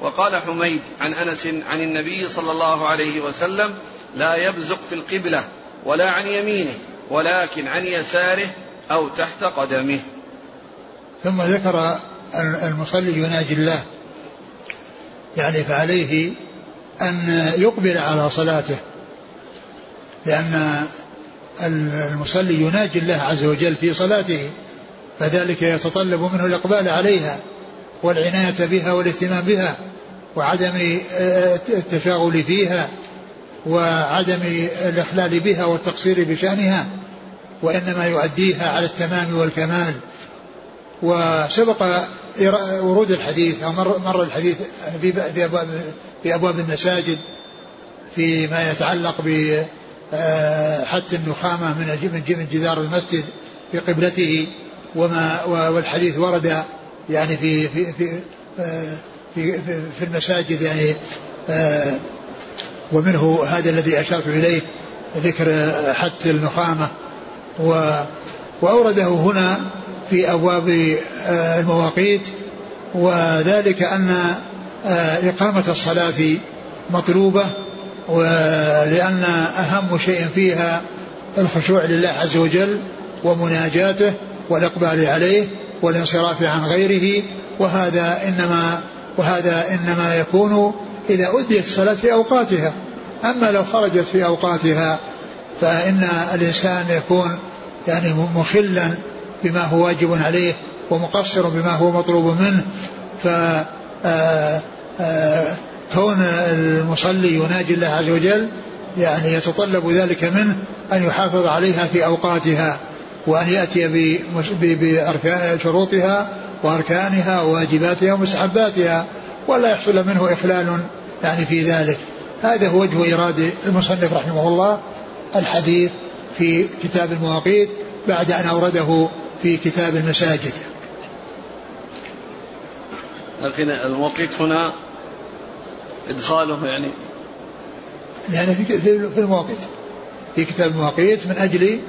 وقال حميد عن أنس عن النبي صلى الله عليه وسلم لا يبزق في القبلة ولا عن يمينه ولكن عن يساره أو تحت قدمه. ثم ذكر المصلي يناجي الله. يعني فعليه أن يقبل على صلاته. لأن المصلي يناجي الله عز وجل في صلاته فذلك يتطلب منه الإقبال عليها. والعناية بها والاهتمام بها وعدم آه، التشاغل فيها وعدم الإخلال بها والتقصير بشأنها وإنما يؤديها على التمام والكمال. وسبق ورود الحديث أو مر, الحديث في أبواب, المساجد فيما يتعلق ب آه، حتى النخامة من جدار المسجد في قبلته وما والحديث ورد يعني في في في آه، في, في المساجد يعني آه، ومنه هذا الذي أشرت إليه ذكر حت النخامة وأورده هنا في أبواب المواقيت وذلك أن إقامة الصلاة مطلوبة ولأن أهم شيء فيها الخشوع لله عز وجل ومناجاته والإقبال عليه. والانصراف عن غيره وهذا إنما وهذا إنما يكون إذا أديت الصلاة في أوقاتها. أما لو خرجت في أوقاتها فإن الإنسان يكون يعني مخلا بما هو واجب عليه ومقصر بما هو مطلوب منه. ف آه، آه، كون المصلي يناجي الله عز وجل يعني يتطلب ذلك منه أن يحافظ عليها في أوقاتها. وأن يأتي بأركان شروطها وأركانها وواجباتها ومستحباتها ولا يحصل منه إخلال يعني في ذلك. هذا هو وجه إرادة المصنف رحمه الله الحديث في كتاب المواقيت بعد أن أورده في كتاب المساجد. لكن المواقيت هنا إدخاله يعني يعني في في المواقيت في كتاب المواقيت من أجل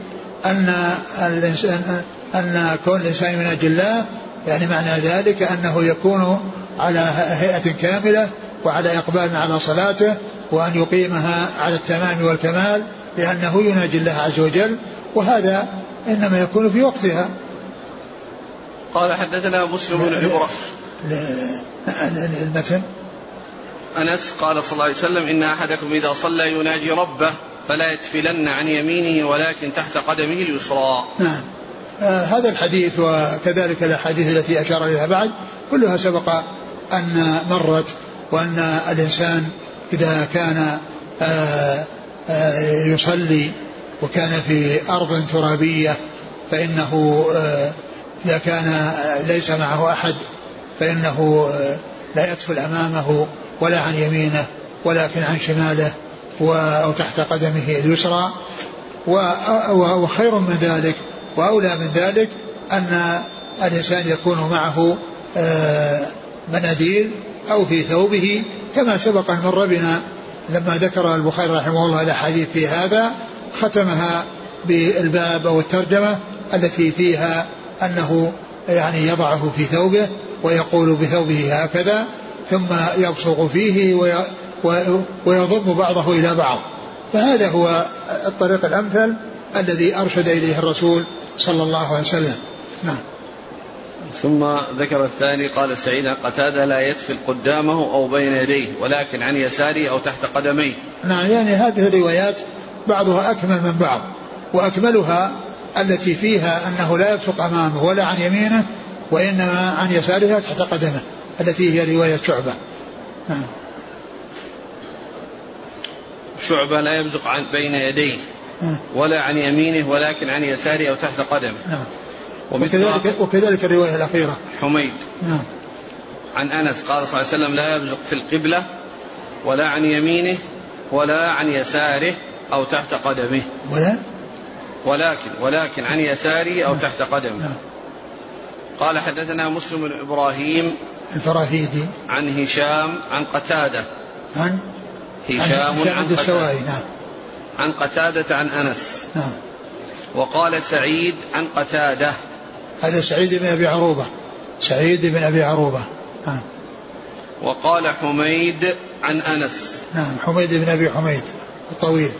أن الإنسان أن كون الإنسان من أجل الله يعني معنى ذلك أنه يكون على هيئة كاملة وعلى إقبال على صلاته وأن يقيمها على التمام والكمال لأنه يناجي الله عز وجل وهذا إنما يكون في وقتها. قال حدثنا مسلم بن عمر المتن. أنس قال صلى الله عليه وسلم إن أحدكم إذا صلى يناجي ربه فلا يتفلن عن يمينه ولكن تحت قدمه اليسرى. نعم. آه هذا الحديث وكذلك الأحاديث التي أشار إليها بعد كلها سبق أن مرت وأن الإنسان إذا كان آه آه يصلي وكان في أرض ترابية فإنه آه إذا كان ليس معه أحد فإنه آه، لا يدخل أمامه ولا عن يمينه ولكن عن شماله أو تحت قدمه اليسرى وخير من ذلك. وأولى من ذلك أن الإنسان يكون معه آه، مناديل أو في ثوبه كما سبق أن مر بنا لما ذكر البخاري رحمه الله الأحاديث في هذا ختمها بالباب أو الترجمة التي فيها أنه يعني يضعه في ثوبه ويقول بثوبه هكذا ثم يبصق فيه ويضم بعضه إلى بعض. فهذا هو الطريق الأمثل الذي أرشد إليه الرسول صلى الله عليه وسلم. نعم. ثم ذكر الثاني قال سعيد قتادة لا يدفل قدامه أو بين يديه ولكن عن يساره أو تحت قدميه. نعم يعني هذه الروايات بعضها أكمل من بعض وأكملها التي فيها أنه لا يبصق أمامه ولا عن يمينه وإنما عن يسارها تحت قدمه التي هي رواية شعبة. نعم. شعبة لا يبزق عن بين يديه نعم. ولا عن يمينه ولكن عن يساره أو تحت قدمه. نعم. وكذلك, وكذلك الرواية الأخيرة. حميد. نعم. عن أنس قال صلى الله عليه وسلم لا يبزق في القبلة ولا عن يمينه ولا عن يساره أو تحت قدمه. ولا؟ ولكن ولكن عن يساره أو تحت قدمه. نعم. قال حدثنا مسلم بن إبراهيم الفراهيدي. عن هشام عن قتادة. عن؟ هشام عن, قتادة. نعم. عن قتادة عن أنس. نعم. وقال سعيد عن قتادة. هذا سعيد بن أبي عروبة. سعيد بن أبي عروبة. نعم. وقال حميد عن أنس. نعم حميد بن أبي حميد الطويل.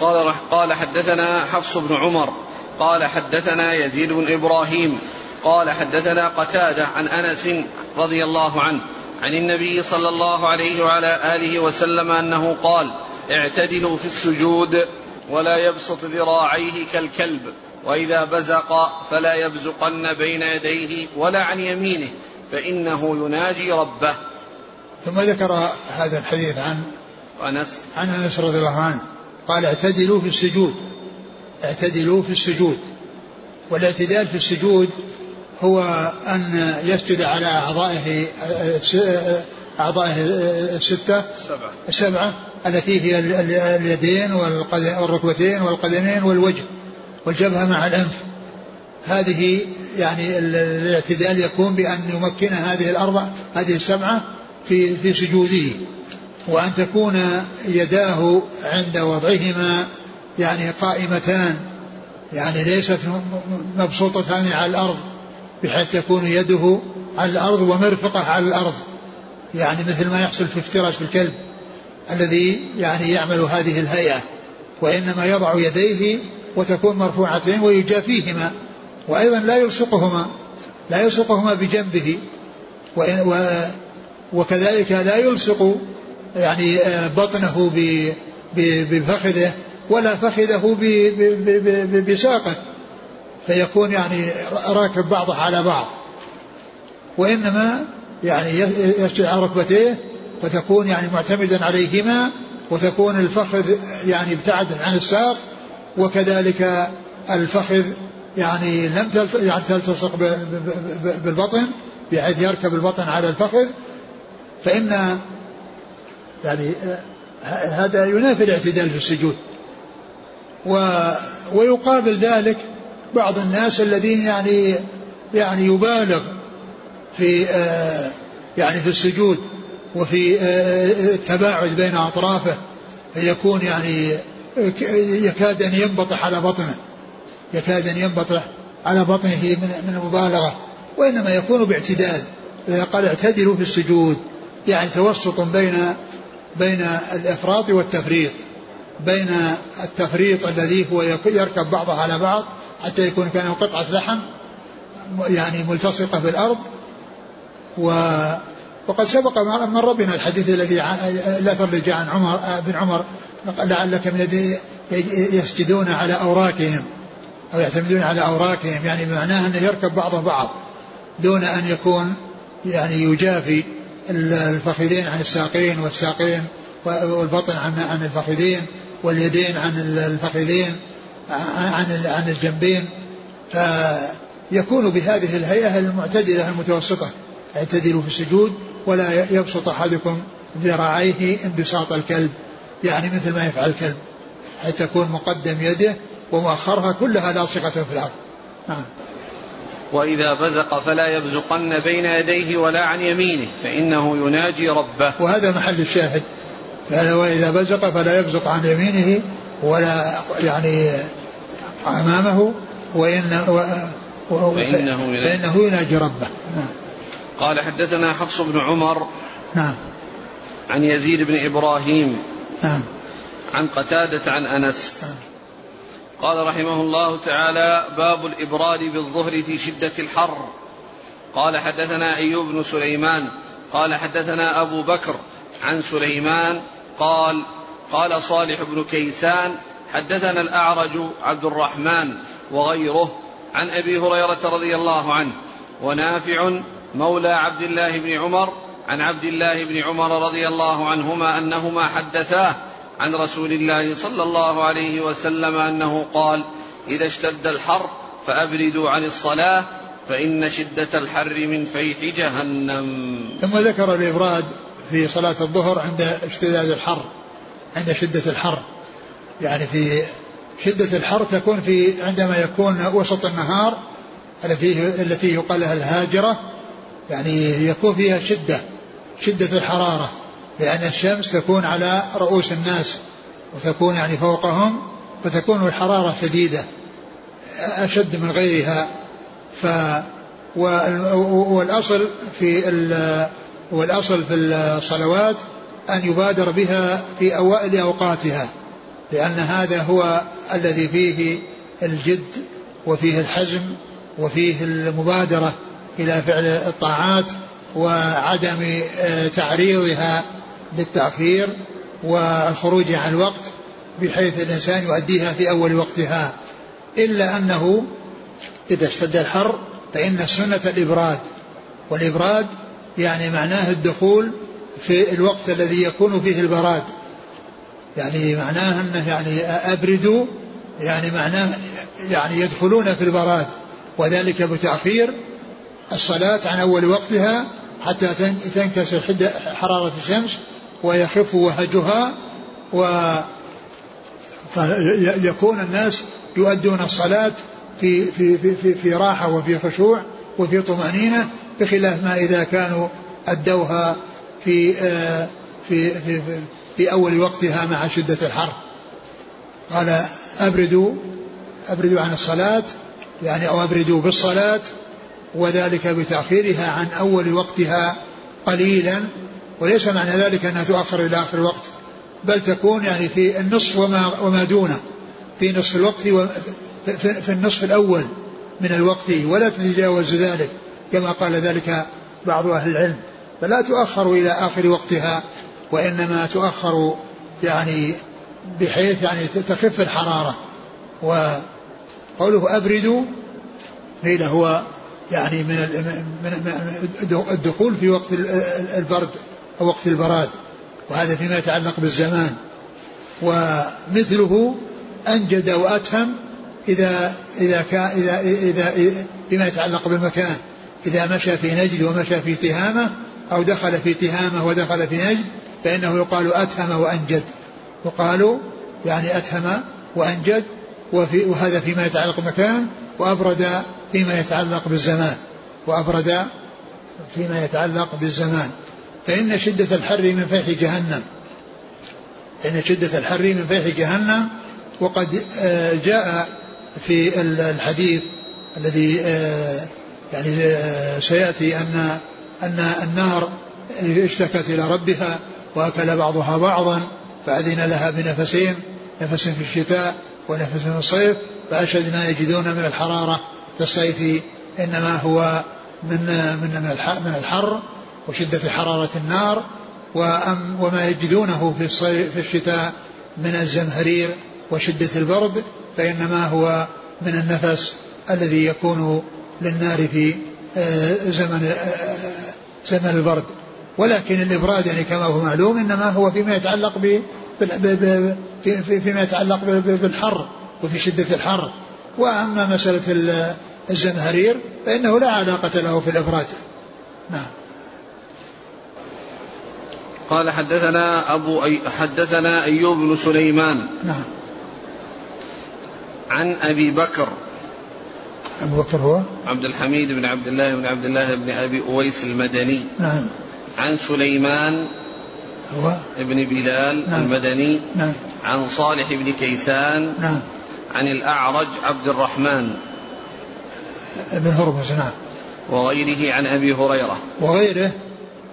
قال قال حدثنا حفص بن عمر. قال حدثنا يزيد بن إبراهيم. قال حدثنا قتادة عن أنس رضي الله عنه. عن النبي صلى الله عليه وعلى آله وسلم أنه قال اعتدلوا في السجود ولا يبسط ذراعيه كالكلب وإذا بزق فلا يبزقن بين يديه ولا عن يمينه فإنه يناجي ربه. ثم ذكر هذا الحديث عن أنس. عن أنس رضي الله عنه قال اعتدلوا في السجود اعتدلوا في السجود والاعتدال في السجود هو أن يسجد على أعضائه أعضائه الستة. سبعة. السبعة التي هي اليدين والركبتين والقدمين والوجه والجبهة مع الأنف. هذه يعني الاعتدال يكون بأن يمكن هذه الأربع هذه السبعة في في سجوده. وأن تكون يداه عند وضعهما يعني قائمتان يعني ليست مبسوطتان على الأرض. بحيث تكون يده على الأرض ومرفقة على الأرض. يعني مثل ما يحصل في افتراش الكلب الذي يعني يعمل هذه الهيئة وإنما يضع يديه وتكون مرفوعتين ويجافيهما وأيضا لا يلصقهما لا يلصقهما بجنبه وكذلك لا يلصق يعني آه، بطنه بفخذه ولا فخذه بساقه. فيكون يعني راكب بعضه على بعض. وإنما يعني يسجد على ركبتيه فتكون يعني معتمدا عليهما وتكون الفخذ يعني ابتعد عن الساق وكذلك الفخذ يعني لم يعني تلتصق بالبطن بحيث يركب البطن على الفخذ. فإن يعني هذا ينافي الاعتدال في السجود. و ويقابل ذلك بعض الناس الذين يعني يعني يبالغ في آه يعني في السجود وفي آه التباعد بين أطرافه فيكون يعني يكاد أن ينبطح على بطنه يكاد أن ينبطح على بطنه من من المبالغة وإنما يكون باعتدال. قال اعتدلوا في السجود يعني توسط بين بين الإفراط والتفريط بين التفريط الذي هو يركب بعضه على بعض حتى يكون كان قطعة لحم يعني ملتصقة بالأرض و وقد سبق مر بنا الحديث الذي الأثر الذي جاء عن عمر بن عمر لعلك من الذين يسجدون على أوراكهم أو يعتمدون على أوراكهم يعني معناه أنه يركب بعضه بعض دون أن يكون يعني يجافي الفخذين عن الساقين والساقين والبطن عن الفخذين واليدين عن الفخذين. عن عن الجنبين فيكون بهذه الهيئة المعتدلة المتوسطة. اعتدلوا في السجود ولا يبسط أحدكم ذراعيه انبساط الكلب يعني مثل ما يفعل الكلب حتى تكون مقدم يده ومؤخرها كلها لاصقة في الأرض. نعم. وإذا بزق فلا يبزقن بين يديه ولا عن يمينه فإنه يناجي ربه. وهذا محل الشاهد. وإذا بزق فلا يبزق عن يمينه ولا يعني أمامه وإن و فإنه, فإنه يناجي ربه. نعم. قال حدثنا حفص بن عمر نعم. عن يزيد بن إبراهيم نعم. عن قتادة عن أنس. نعم. قال رحمه الله تعالى باب الإبراد بالظهر في شدة الحر. قال حدثنا أيوب بن سليمان قال حدثنا أبو بكر عن سليمان قال قال صالح بن كيسان حدثنا الأعرج عبد الرحمن وغيره عن أبي هريرة رضي الله عنه ونافع مولى عبد الله بن عمر عن عبد الله بن عمر رضي الله عنهما أنهما حدثاه عن رسول الله صلى الله عليه وسلم أنه قال إذا اشتد الحر فأبردوا عن الصلاة فإن شدة الحر من فيح جهنم. ثم ذكر الإبراد في صلاة الظهر عند اشتداد الحر عند شدة الحر. يعني في شدة الحر تكون في عندما يكون وسط النهار التي التي يقال لها الهاجرة يعني يكون فيها شدة شدة الحرارة لأن الشمس تكون على رؤوس الناس وتكون يعني فوقهم فتكون الحرارة شديدة أشد من غيرها. ف والأصل في والأصل في الصلوات أن يبادر بها في أوائل أوقاتها. لأن هذا هو الذي فيه الجد وفيه الحزم وفيه المبادرة إلى فعل الطاعات وعدم آه، تعريضها بالتأخير والخروج عن الوقت بحيث الإنسان يؤديها في أول وقتها. إلا أنه إذا اشتد الحر فإن السنة الإبراد. والإبراد يعني معناه الدخول في الوقت الذي يكون فيه البراد. يعني معناه أنه يعني أبردوا يعني معناه يعني يدخلون في البراد. وذلك بتاخير الصلاة عن أول وقتها حتى تنكسر حرارة الشمس ويخف وهجها و فيكون الناس يؤدون الصلاة في في في في, راحة وفي خشوع وفي طمأنينة بخلاف ما إذا كانوا أدوها في في في, في في أول وقتها مع شدة الحر. قال أبردوا أبردوا عن الصلاة يعني أو أبردوا بالصلاة وذلك بتأخيرها عن أول وقتها قليلا وليس معنى ذلك أنها تؤخر إلى آخر الوقت بل تكون يعني في النصف وما, وما دونه في نصف الوقت في النصف الأول من الوقت ولا تتجاوز ذلك كما قال ذلك بعض أهل العلم. فلا تؤخر إلى آخر وقتها وإنما تؤخر يعني بحيث يعني تخف الحرارة. وقوله أبردوا قيل هو يعني من الدخول في وقت البرد أو وقت البراد وهذا فيما يتعلق بالزمان. ومثله أنجد وأتهم إذا إذا كان إذا إذا فيما يتعلق بالمكان. إذا مشى في نجد ومشى في تهامة أو دخل في تهامة ودخل في نجد فإنه يقال أتهم وأنجد. يقال يعني أتهم وأنجد وفي وهذا فيما يتعلق بالمكان وأبرد فيما يتعلق بالزمان. وأبرد فيما يتعلق بالزمان. فإن شدة الحر من فيح جهنم. إن شدة الحر من فيح جهنم وقد آه، جاء في الحديث الذي آه، يعني آه، سيأتي أن أن النار اشتكت إلى ربها وأكل بعضها بعضا فأذن لها بنفسين نفس في الشتاء ونفس في الصيف فأشد ما يجدون من الحرارة في الصيف إنما هو من من من الحر وشدة حرارة النار وما يجدونه في الصيف في الشتاء من الزمهرير وشدة البرد فإنما هو من النفس الذي يكون للنار في آه، زمن آه، زمن البرد. ولكن الإبراد يعني كما هو معلوم إنما هو فيما يتعلق ب فيما يتعلق بالحر وفي شدة الحر. وأما مسألة الزمهرير فإنه لا علاقة له في الإبراد. نعم. قال حدثنا أبو أي حدثنا أيوب بن سليمان نعم. عن أبي بكر. أبو بكر هو؟ عبد الحميد بن عبد الله بن عبد الله بن أبي أويس المدني. نعم. عن سليمان هو؟ ابن بلال نعم. المدني نعم. عن صالح بن كيسان نعم. عن الأعرج عبد الرحمن. ابن هرمز نعم. وغيره عن أبي هريرة. وغيره.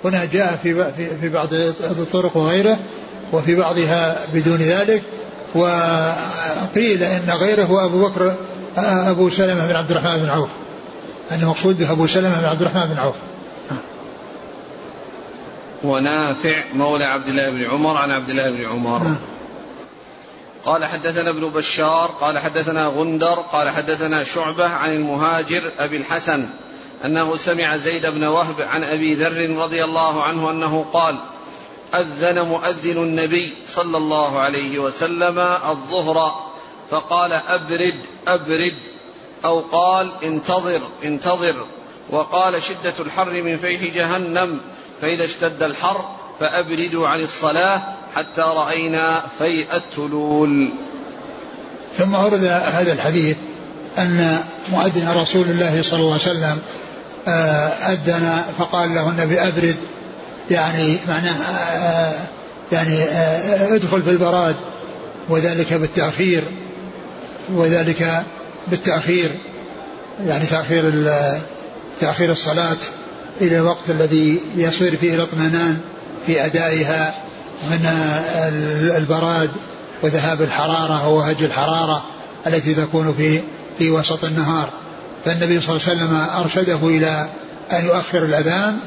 هنا جاء في في بعض الطرق وغيره وفي بعضها بدون ذلك. وقيل إن غيره هو أبو بكر أبو سلمة بن عبد الرحمن بن عوف. ان المقصود به أبو سلمة بن عبد الرحمن بن عوف. ونافع مولى عبد الله بن عمر عن عبد الله بن عمر. نعم. قال حدثنا ابن بشار قال حدثنا غندر قال حدثنا شعبة عن المهاجر أبي الحسن أنه سمع زيد بن وهب عن أبي ذر رضي الله عنه أنه قال أذن مؤذن النبي صلى الله عليه وسلم الظهر فقال أبرد أبرد أو قال انتظر انتظر. وقال شدة الحر من فيح جهنم. فإذا اشتد الحر فأبردوا عن الصلاة حتى رأينا فيء التلول ثم ورد هذا الحديث أن مؤذن رسول الله صلى الله عليه وسلم آه، أذن فقال له النبي أبرد يعني معناه آه، يعني آه، ادخل في البراد وذلك بالتأخير وذلك بالتأخير يعني تأخير تأخير الصلاة. إلى الوقت الذي يصير فيه الاطمئنان في أدائها من البراد وذهاب الحرارة ووهج الحرارة التي تكون في في وسط النهار. فالنبي صلى الله عليه وسلم أرشده إلى أن يؤخر الأذان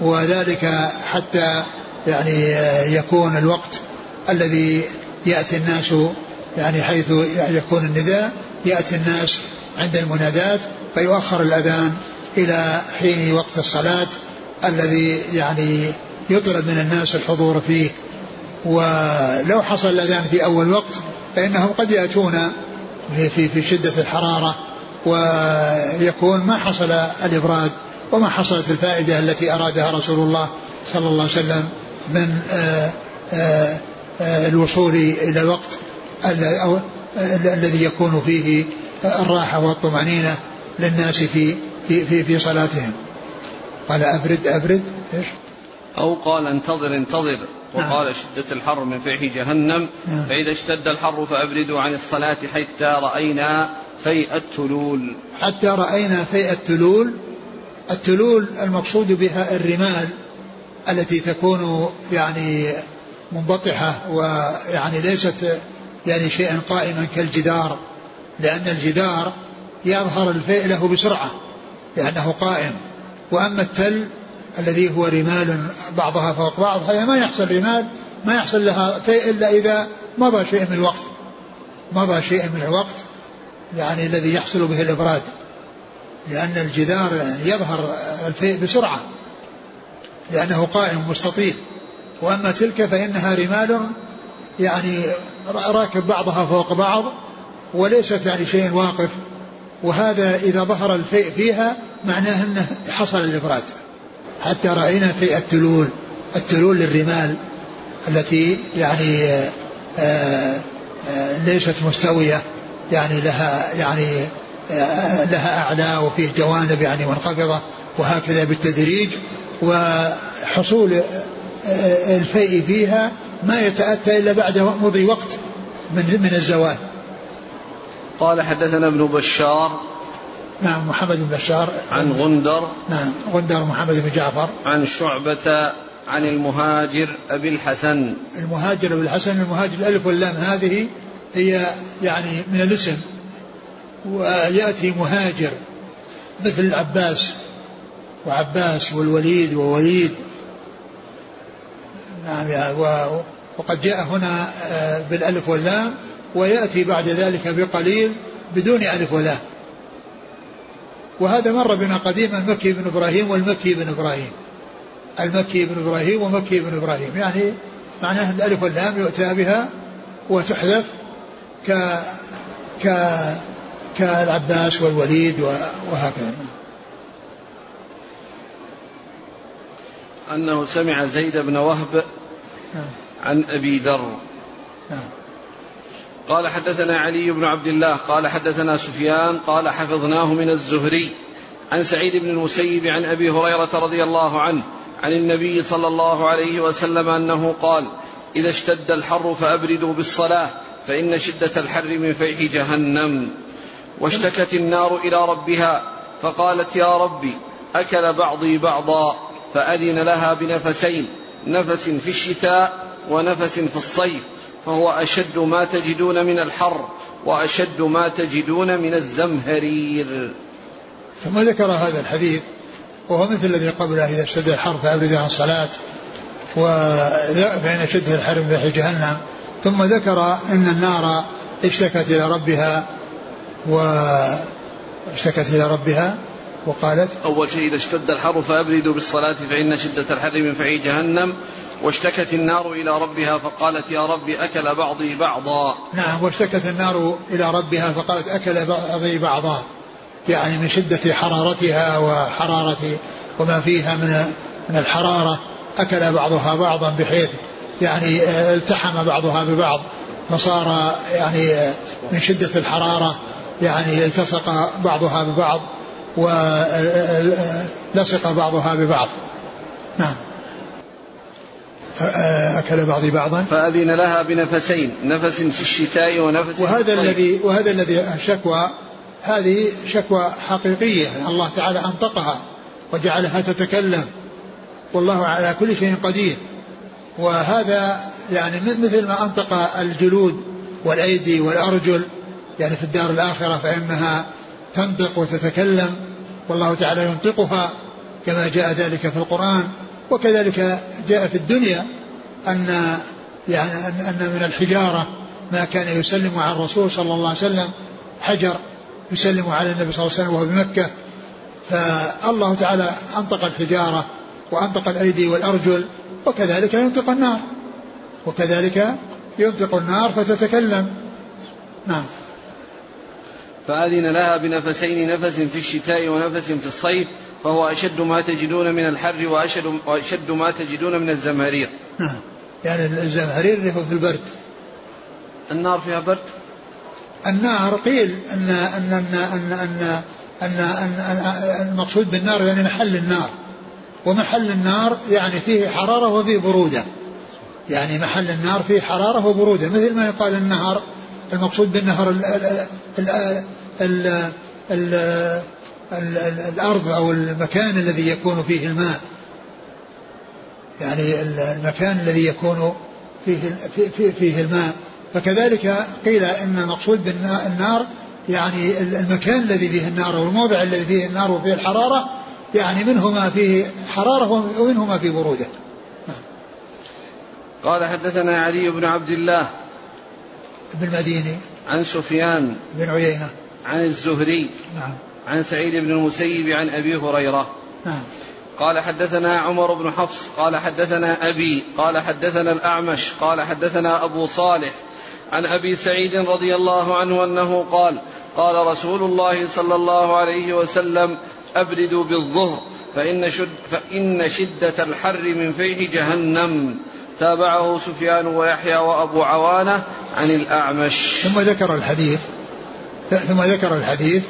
وذلك حتى يعني يكون الوقت الذي يأتي الناس يعني حيث يكون النداء يأتي الناس عند المنادات فيؤخر الأذان إلى حين وقت الصلاة الذي يعني يطلب من الناس الحضور فيه. ولو حصل الأذان في أول وقت فإنهم قد يأتون في, في, في شدة الحرارة ويكون ما حصل الإبراد وما حصلت الفائدة التي أرادها رسول الله صلى الله عليه وسلم من آآ آآ الوصول إلى الوقت الذي يكون فيه الراحة والطمأنينة للناس في في في, في صلاتهم قال أبرد أبرد إيش؟ أو قال انتظر انتظر وقال نعم. شدة الحر من فيح جهنم نعم. فإذا اشتد الحر فأبردوا عن الصلاة حتى رأينا فيء التلول حتى رأينا فيء التلول التلول المقصود بها الرمال التي تكون يعني منبطحة ويعني ليست يعني شيئا قائما كالجدار لأن الجدار يظهر الفيء له بسرعة لأنه قائم. وأما التل الذي هو رمال بعضها فوق بعض هذا ما يحصل رمال ما يحصل لها شيء إلا إذا مضى شيء من الوقت. مضى شيء من الوقت يعني الذي يحصل به الإبراد. لأن الجدار يظهر الفيء بسرعة. لأنه قائم مستطيل. وأما تلك فإنها رمال يعني راكب بعضها فوق بعض وليست يعني شيء واقف. وهذا إذا ظهر الفيء فيها معناه أنه حصل الإبراد حتى رأينا في التلول التلول للرمال التي يعني آه، آه، ليست مستوية يعني لها يعني آه، لها أعلى وفيه جوانب يعني منخفضة وهكذا بالتدريج. وحصول الفيء فيها ما يتأتى إلا بعد مضي وقت من من الزوال. قال حدثنا ابن بشار نعم محمد بن بشار. عن غندر. نعم غندر محمد بن جعفر. عن شعبة عن المهاجر أبي الحسن. المهاجر أبي الحسن المهاجر الألف واللام. هذه هي يعني من الاسم ويأتي مهاجر مثل العباس وعباس والوليد ووليد. نعم وقد جاء هنا آه، بالألف واللام ويأتي بعد ذلك بقليل بدون ألف ولام وهذا مر بنا قديما مكي بن إبراهيم والمكي بن إبراهيم المكي بن إبراهيم ومكي بن إبراهيم يعني معناه الألف واللام يؤتى بها وتحذف ك ك كالعباس والوليد وهكذا أنه سمع زيد بن وهب نعم. عن أبي ذر نعم. قال حدثنا علي بن عبد الله قال حدثنا سفيان قال حفظناه من الزهري عن سعيد بن المسيب عن أبي هريرة رضي الله عنه عن النبي صلى الله عليه وسلم أنه قال إذا اشتد الحر فأبردوا بالصلاة فإن شدة الحر من فيح جهنم. واشتكت النار إلى ربها فقالت يا ربي أكل بعضي بعضا فأذن لها بنفسين نفس في الشتاء ونفس في الصيف. فهو أشد ما تجدون من الحر وأشد ما تجدون من الزمهرير. ثم ذكر هذا الحديث؟ وهو مثل الذي قبله إذا اشتد الحر فأبرد عن الصلاة فإن شده الحر في جهنم. ثم ذكر أن النار اشتكت إلى ربها واشتكت إلى ربها وقالت أول شيء إذا اشتد الحر فأبردوا بالصلاة فإن شدة الحر من فعي جهنم واشتكت النار إلى ربها فقالت يا رب أكل بعضي بعضا. نعم واشتكت النار إلى ربها فقالت أكل بعضي بعضا. يعني من شدة حرارتها وحرارة وما فيها من من الحرارة أكل بعضها بعضا بحيث يعني التحم بعضها ببعض. فصار يعني من شدة الحرارة يعني التصق بعضها ببعض. ولصق بعضها ببعض. نعم. أكل بعض بعضا. فأذن لها بنفسين نفس في الشتاء ونفس وهذا في الذي وهذا الذي شكوى هذه شكوى حقيقية. الله تعالى أنطقها وجعلها تتكلم. والله على كل شيء قدير. وهذا يعني مثل ما أنطق الجلود والأيدي والأرجل يعني في الدار الآخرة فإنها تنطق وتتكلم. والله تعالى ينطقها كما جاء ذلك في القرآن وكذلك جاء في الدنيا أن يعني أن من الحجارة ما كان يسلم على الرسول صلى الله عليه وسلم حجر يسلم على النبي صلى الله عليه وسلم وهو بمكة. فالله تعالى أنطق الحجارة وأنطق الأيدي والأرجل وكذلك ينطق النار. وكذلك ينطق النار فتتكلم. نعم. فأذن لها بنفسين نفس في الشتاء ونفس في الصيف فهو أشد ما تجدون من الحر وأشد, وأشد ما تجدون من الزمهرير. نعم. يعني الزمهرير اللي هو في البرد. النار فيها برد؟ النار قيل أن أن أن أن أن, أن, أن, أن المقصود بالنار يعني محل النار. ومحل النار يعني فيه حرارة وفيه برودة. يعني محل النار فيه حرارة وبرودة. مثل ما يقال النهر المقصود بالنهر ال ال ال ال ال الأرض أو المكان الذي يكون فيه الماء. يعني المكان الذي يكون فيه فيه, فيه الماء. فكذلك قيل إن المقصود بالنار يعني المكان الذي فيه النار والموضع الذي فيه النار وفيه الحرارة يعني منه ما فيه حرارة ومنه ما فيه برودة. قال حدثنا علي بن عبد الله بن المديني. عن سفيان بن عيينة. عن الزهري نعم. عن سعيد بن المسيب عن أبي هريرة. نعم. قال حدثنا عمر بن حفص قال حدثنا أبي قال حدثنا الأعمش قال حدثنا أبو صالح عن أبي سعيد رضي الله عنه أنه قال قال رسول الله صلى الله عليه وسلم أبردوا بالظهر فإن, شد فإن شدة الحر من فيح جهنم. تابعه سفيان ويحيى وأبو عوانة عن الأعمش. ثم ذكر الحديث ثم ذكر الحديث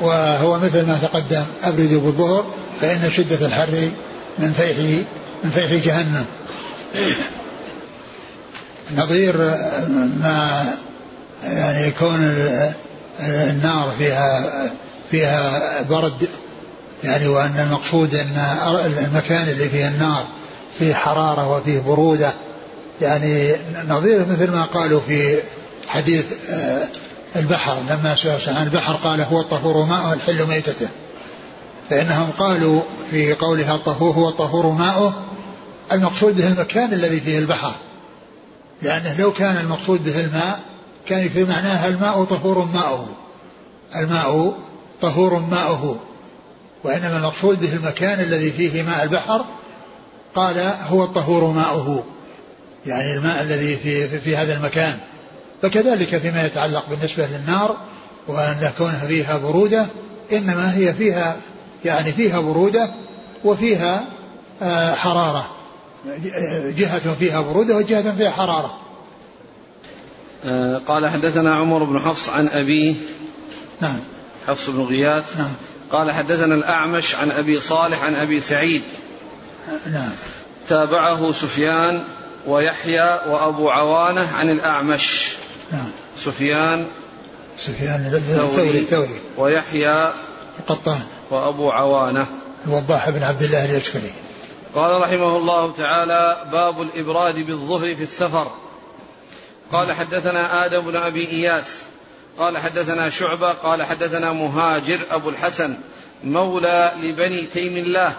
وهو مثل ما تقدم أبردوا بالظهر فإن شدة الحر من فيح من فيح جهنم. نظير ما يعني يكون النار فيها فيها برد يعني وأن المقصود أن المكان اللي فيه النار فيه حرارة وفيه برودة. يعني نظير مثل ما قالوا في حديث البحر لما سئل عن البحر قال هو الطهور ماءه الحل ميتته. فإنهم قالوا في قولها الطهور هو الطهور ماؤه المقصود به المكان الذي فيه البحر. لأنه لو كان المقصود به الماء كان في معناها الماء طهور ماؤه. الماء طهور ماؤه. وإنما المقصود به المكان الذي فيه ماء البحر قال هو الطهور ماؤه. يعني الماء الذي في, في هذا المكان. فكذلك فيما يتعلق بالنسبة للنار وأن كونها فيها برودة إنما هي فيها يعني فيها برودة وفيها آه، حرارة. جهة فيها برودة وجهة فيها حرارة. آه، قال حدثنا عمر بن حفص عن أبيه. نعم. حفص بن غياث. نعم. قال حدثنا الأعمش عن أبي صالح عن أبي سعيد. نعم. تابعه سفيان. ويحيى وأبو عوانة عن الأعمش. نعم. سفيان سفيان الثوري الثوري. ويحيى القطان. وأبو عوانة. الوضاح بن عبد الله اليشكري قال رحمه الله تعالى باب الإبراد بالظهر في السفر. قال حدثنا آدم بن أبي إياس. قال حدثنا شعبة. قال حدثنا مهاجر أبو الحسن مولى لبني تيم الله.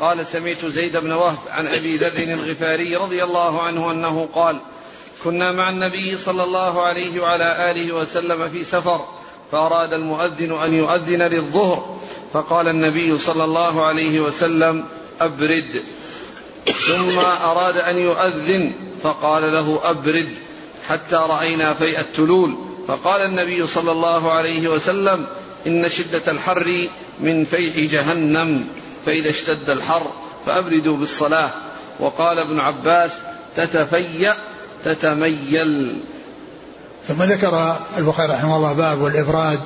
قال سمعت زيد بن وهب عن أبي ذر الغفاري رضي الله عنه أنه قال كنا مع النبي صلى الله عليه وعلى آله وسلم في سفر فأراد المؤذن أن يؤذن للظهر فقال النبي صلى الله عليه وسلم أبرد. ثم أراد أن يؤذن فقال له أبرد. حتى رأينا فيء التلول فقال النبي صلى الله عليه وسلم إن شدة الحر من فيح جهنم. فإذا اشتد الحر فأبردوا بالصلاة. وقال ابن عباس تتفيأ تتميل. ثم ذكر البخاري رحمه الله باب الإبراد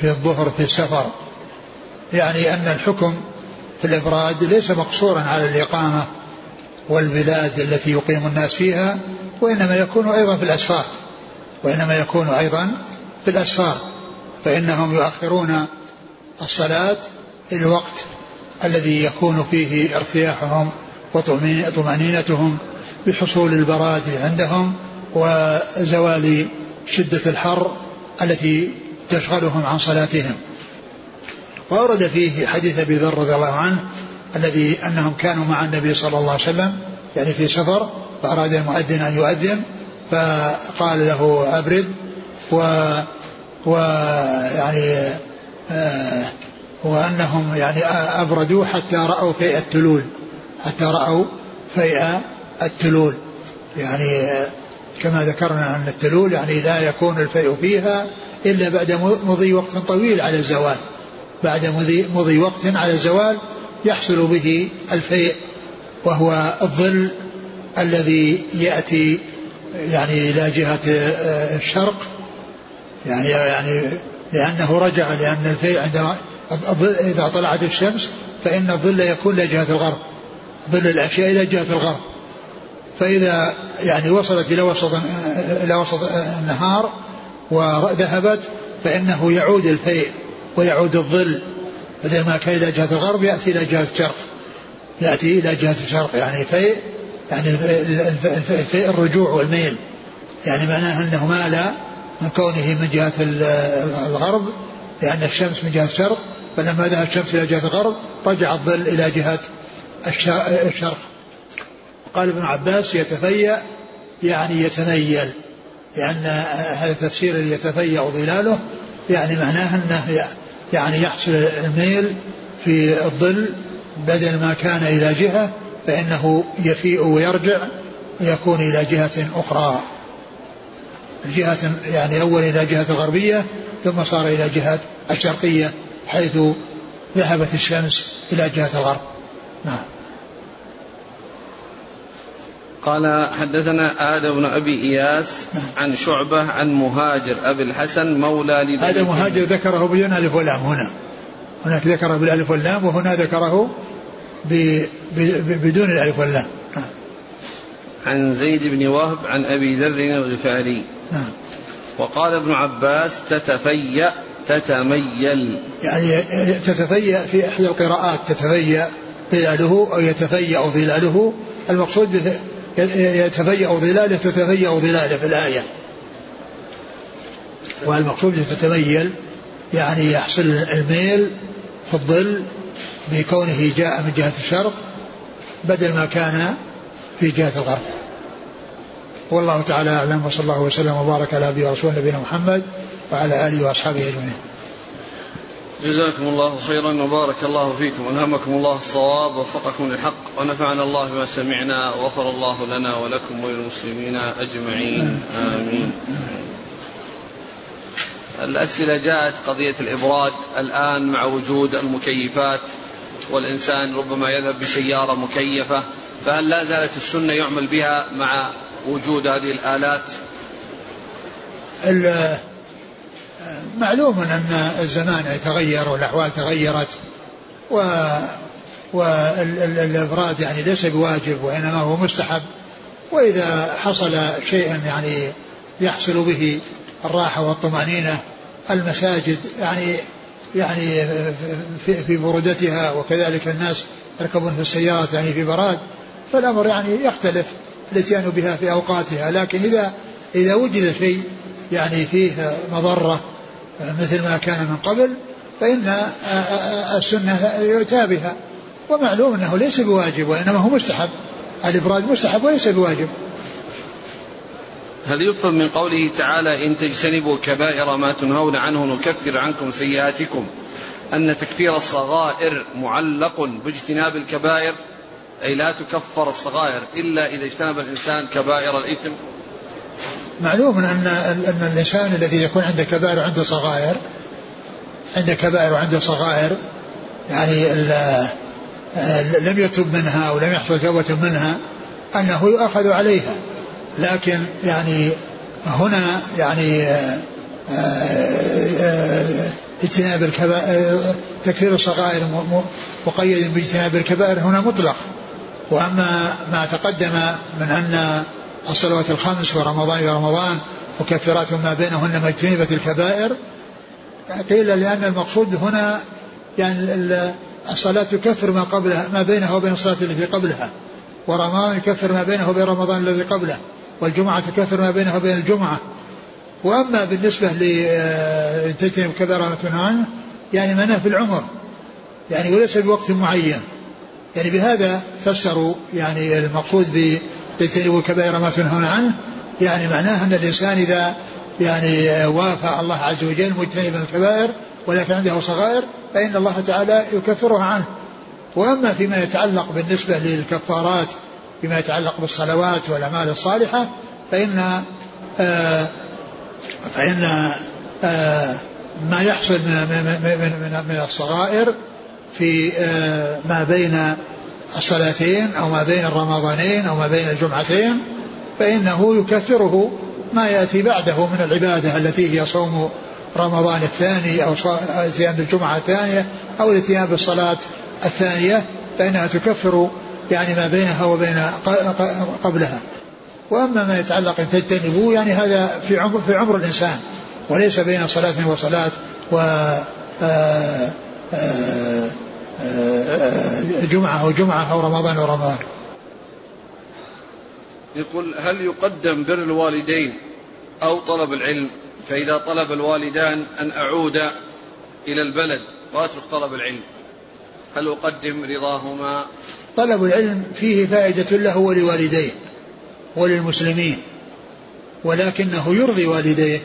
في الظهر في السفر. يعني أن الحكم في الإبراد ليس مقصورا على الإقامة والبلاد التي يقيم الناس فيها وإنما يكون أيضا في الأسفار. وإنما يكون أيضا في الأسفار. فإنهم يؤخرون الصلاة الوقت الذي يكون فيه ارتياحهم وطمأنينتهم بحصول البراد عندهم وزوال شدة الحر التي تشغلهم عن صلاتهم. وأورد فيه حديث أبي ذر رضي الله عنه الذي أنهم كانوا مع النبي صلى الله عليه وسلم يعني في سفر فأراد المؤذن أن يؤذن فقال له أبرد و ويعني آه وأنهم يعني أبردوا حتى رأوا فيء التلول حتى رأوا فيء التلول. يعني كما ذكرنا أن التلول يعني لا يكون الفيء فيها إلا بعد مضي وقت طويل على الزوال. بعد مضي, مضي وقت على الزوال يحصل به الفيء وهو الظل الذي يأتي يعني إلى جهة آه، الشرق. يعني يعني لأنه رجع لأن الفيء عندما إذا طلعت الشمس فإن الظل يكون إلى جهة الغرب. ظل الأشياء إلى جهة الغرب. فإذا يعني وصلت إلى وسط إلى وسط النهار وذهبت فإنه يعود الفيء ويعود الظل. بدل ما كان إلى جهة الغرب يأتي إلى جهة الشرق. يأتي إلى جهة الشرق. يعني فيء يعني الفيء الرجوع والميل. يعني معناه أنه مال من كونه من جهة الغرب لأن الشمس من جهة الشرق فلما ذهب الشمس إلى جهة الغرب رجع الظل إلى جهة الشرق. قال ابن عباس يتفيأ يعني يتنيل لأن هذا تفسير يتفيأ ظلاله يعني معناه أنه يعني يحصل الميل في الظل بدل ما كان إلى جهة فإنه يفيء ويرجع ويكون إلى جهة أخرى. جهة يعني أول إلى جهة الغربية ثم صار إلى جهة الشرقية. حيث ذهبت الشمس إلى جهة الغرب نعم قال حدثنا آدم بن أبي إياس نعم. عن شعبة عن مهاجر أبي الحسن مولى لبني هذا مهاجر ذكره بدون ألف ولام هنا هناك ذكره بالألف واللام وهنا ذكره بدون الألف واللام نعم. عن زيد بن وهب عن أبي ذر الغفاري نعم. وقال ابن عباس تتفيأ تتميل. يعني تتفيأ في إحدى القراءات تتفيأ ظلاله أو يتفيأ ظلاله. المقصود يتفيأ ظلاله تتفيأ ظلاله في الآية. والمقصود تتميل يعني يحصل الميل في الظل بكونه جاء من جهة الشرق بدل ما كان في جهة الغرب. والله تعالى أعلم وصلى الله وسلم وبارك على عبده ورسوله نبينا محمد وعلى آله وأصحابه أجمعين. جزاكم الله خيرا وبارك الله فيكم. ألهمكم الله الصواب ووفقكم للحق ونفعنا الله بما سمعنا وغفر الله لنا ولكم وللمسلمين أجمعين. آمين. الأسئلة جاءت قضية الإبراد. الآن مع وجود المكيفات والإنسان ربما يذهب بسيارة مكيفة فهل لا زالت السنة يعمل بها مع وجود هذه الآلات؟ معلوم أن الزمان يتغير والأحوال تغيرت و والإبراد يعني ليس بواجب وإنما هو مستحب. وإذا حصل شيء يعني يحصل به الراحة والطمأنينة المساجد يعني يعني في, برودتها وكذلك الناس يركبون في السيارات يعني في براد فالأمر يعني يختلف. الاتيان بها في أوقاتها لكن إذا إذا وجد شيء يعني فيه مضرة مثل ما كان من قبل فإن السنة يؤتى بها. ومعلوم أنه ليس بواجب وإنما هو مستحب. الإبراد مستحب وليس بواجب. هل يفهم من قوله تعالى إن تجتنبوا كبائر ما تنهون عنه نكفر عنكم سيئاتكم؟ أن تكفير الصغائر معلق باجتناب الكبائر أي لا تكفر الصغائر إلا إذا اجتنب الإنسان كبائر الإثم. معلوم أن أن الإنسان الذي يكون عنده كبائر وعنده صغائر عنده كبائر وعنده صغائر يعني لم يتب منها أو لم يحصل توبة منها أنه يؤخذ عليها. لكن يعني هنا يعني اجتناب الكبائر تكفير الصغائر مقيد باجتناب الكبائر هنا مطلق. وأما ما تقدم من أن الصلوات الخمس ورمضان إلى رمضان مكفرات ما بينهن ما اجتنبت الكبائر قيل لأن المقصود هنا يعني الصلاة تكفر ما قبلها ما بينها وبين الصلاة التي قبلها. ورمضان يكفر ما بينه وبين رمضان الذي قبله والجمعة تكفر ما بينها وبين الجمعة. وأما بالنسبة لتجتنب كبيرة ما عنه يعني مناه في العمر يعني وليس بوقت معين. يعني بهذا فسروا يعني المقصود بتجتنبوا كبائر ما تنهون عنه. يعني معناه أن الإنسان إذا يعني وافى الله عز وجل مجتنبا الكبائر ولكن عنده صغائر فإن الله تعالى يكفرها عنه. وأما فيما يتعلق بالنسبة للكفارات فيما يتعلق بالصلوات والأعمال الصالحة فإن آه فإن آه ما يحصل من, من, من, من الصغائر في آه ما بين الصلاتين أو ما بين الرمضانين أو ما بين الجمعتين فإنه يكفره ما يأتي بعده من العبادة التي هي صوم رمضان الثاني أو الاتيان بالجمعة الثانية أو الاتيان بالصلاة الثانية فإنها تكفر يعني ما بينها وبين قبلها. وأما ما يتعلق أن تجتنبوا يعني هذا في عمر في عمر الإنسان وليس بين صلاة وصلاة و آه، آه، آه، جمعة وجمعه أو رمضان ورمضان. يقول هل يقدم بر الوالدين أو طلب العلم فإذا طلب الوالدان أن أعود إلى البلد وأترك طلب العلم هل أقدم رضاهما طلب العلم فيه فائدة له ولوالديه وللمسلمين ولكنه يرضي والديه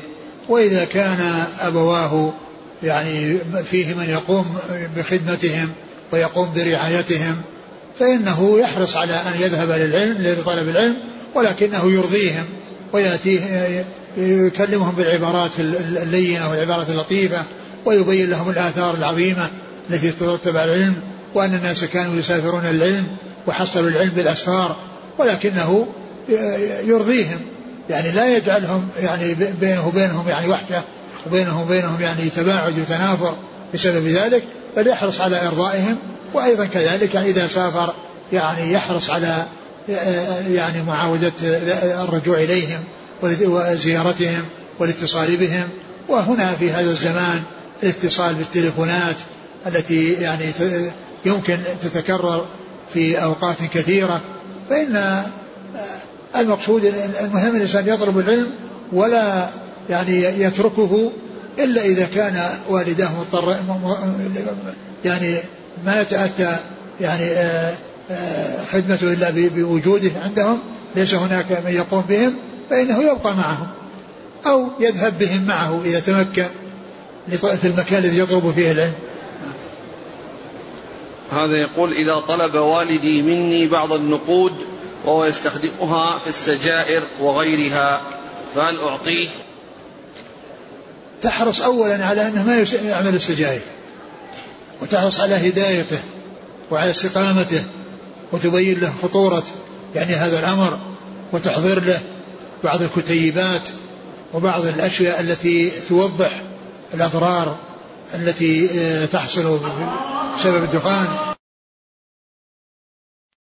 وإذا كان أبواه يعني فيه من يقوم بخدمتهم ويقوم برعايتهم فإنه يحرص على أن يذهب للعلم لطلب العلم ولكنه يرضيهم ويأتيه يكلمهم بالعبارات اللينة والعبارات اللطيفة ويبين لهم الآثار العظيمة التي تترتب على العلم وأن الناس كانوا يسافرون العلم وحصلوا العلم بالأسفار ولكنه يرضيهم يعني لا يجعلهم يعني بينه وبينهم يعني وحدة وبينهم وبينهم يعني تباعد وتنافر بسبب ذلك بل يحرص على إرضائهم وأيضا كذلك يعني إذا سافر يعني يحرص على يعني معاودة الرجوع إليهم وزيارتهم والاتصال بهم وهنا في هذا الزمان الاتصال بالتليفونات التي يعني يمكن تتكرر في أوقات كثيرة فإن المقصود المهم الإنسان يطلب العلم ولا يعني يتركه إلا إذا كان والداه مضطر يعني ما يتأتى يعني آه، آه، خدمته إلا بوجوده عندهم ليس هناك من يقوم بهم فإنه يبقى معهم أو يذهب بهم معه إذا تمكن في المكان الذي يطلب فيه العلم. هذا يقول إذا طلب والدي مني بعض النقود وهو يستخدمها في السجائر وغيرها فهل أعطيه؟ تحرص أولا على أنه ما يعمل السجائر وتحرص على هدايته وعلى استقامته وتبين له خطورة يعني هذا الأمر وتحضر له بعض الكتيبات وبعض الأشياء التي توضح الأضرار التي آه، تحصل بسبب الدخان.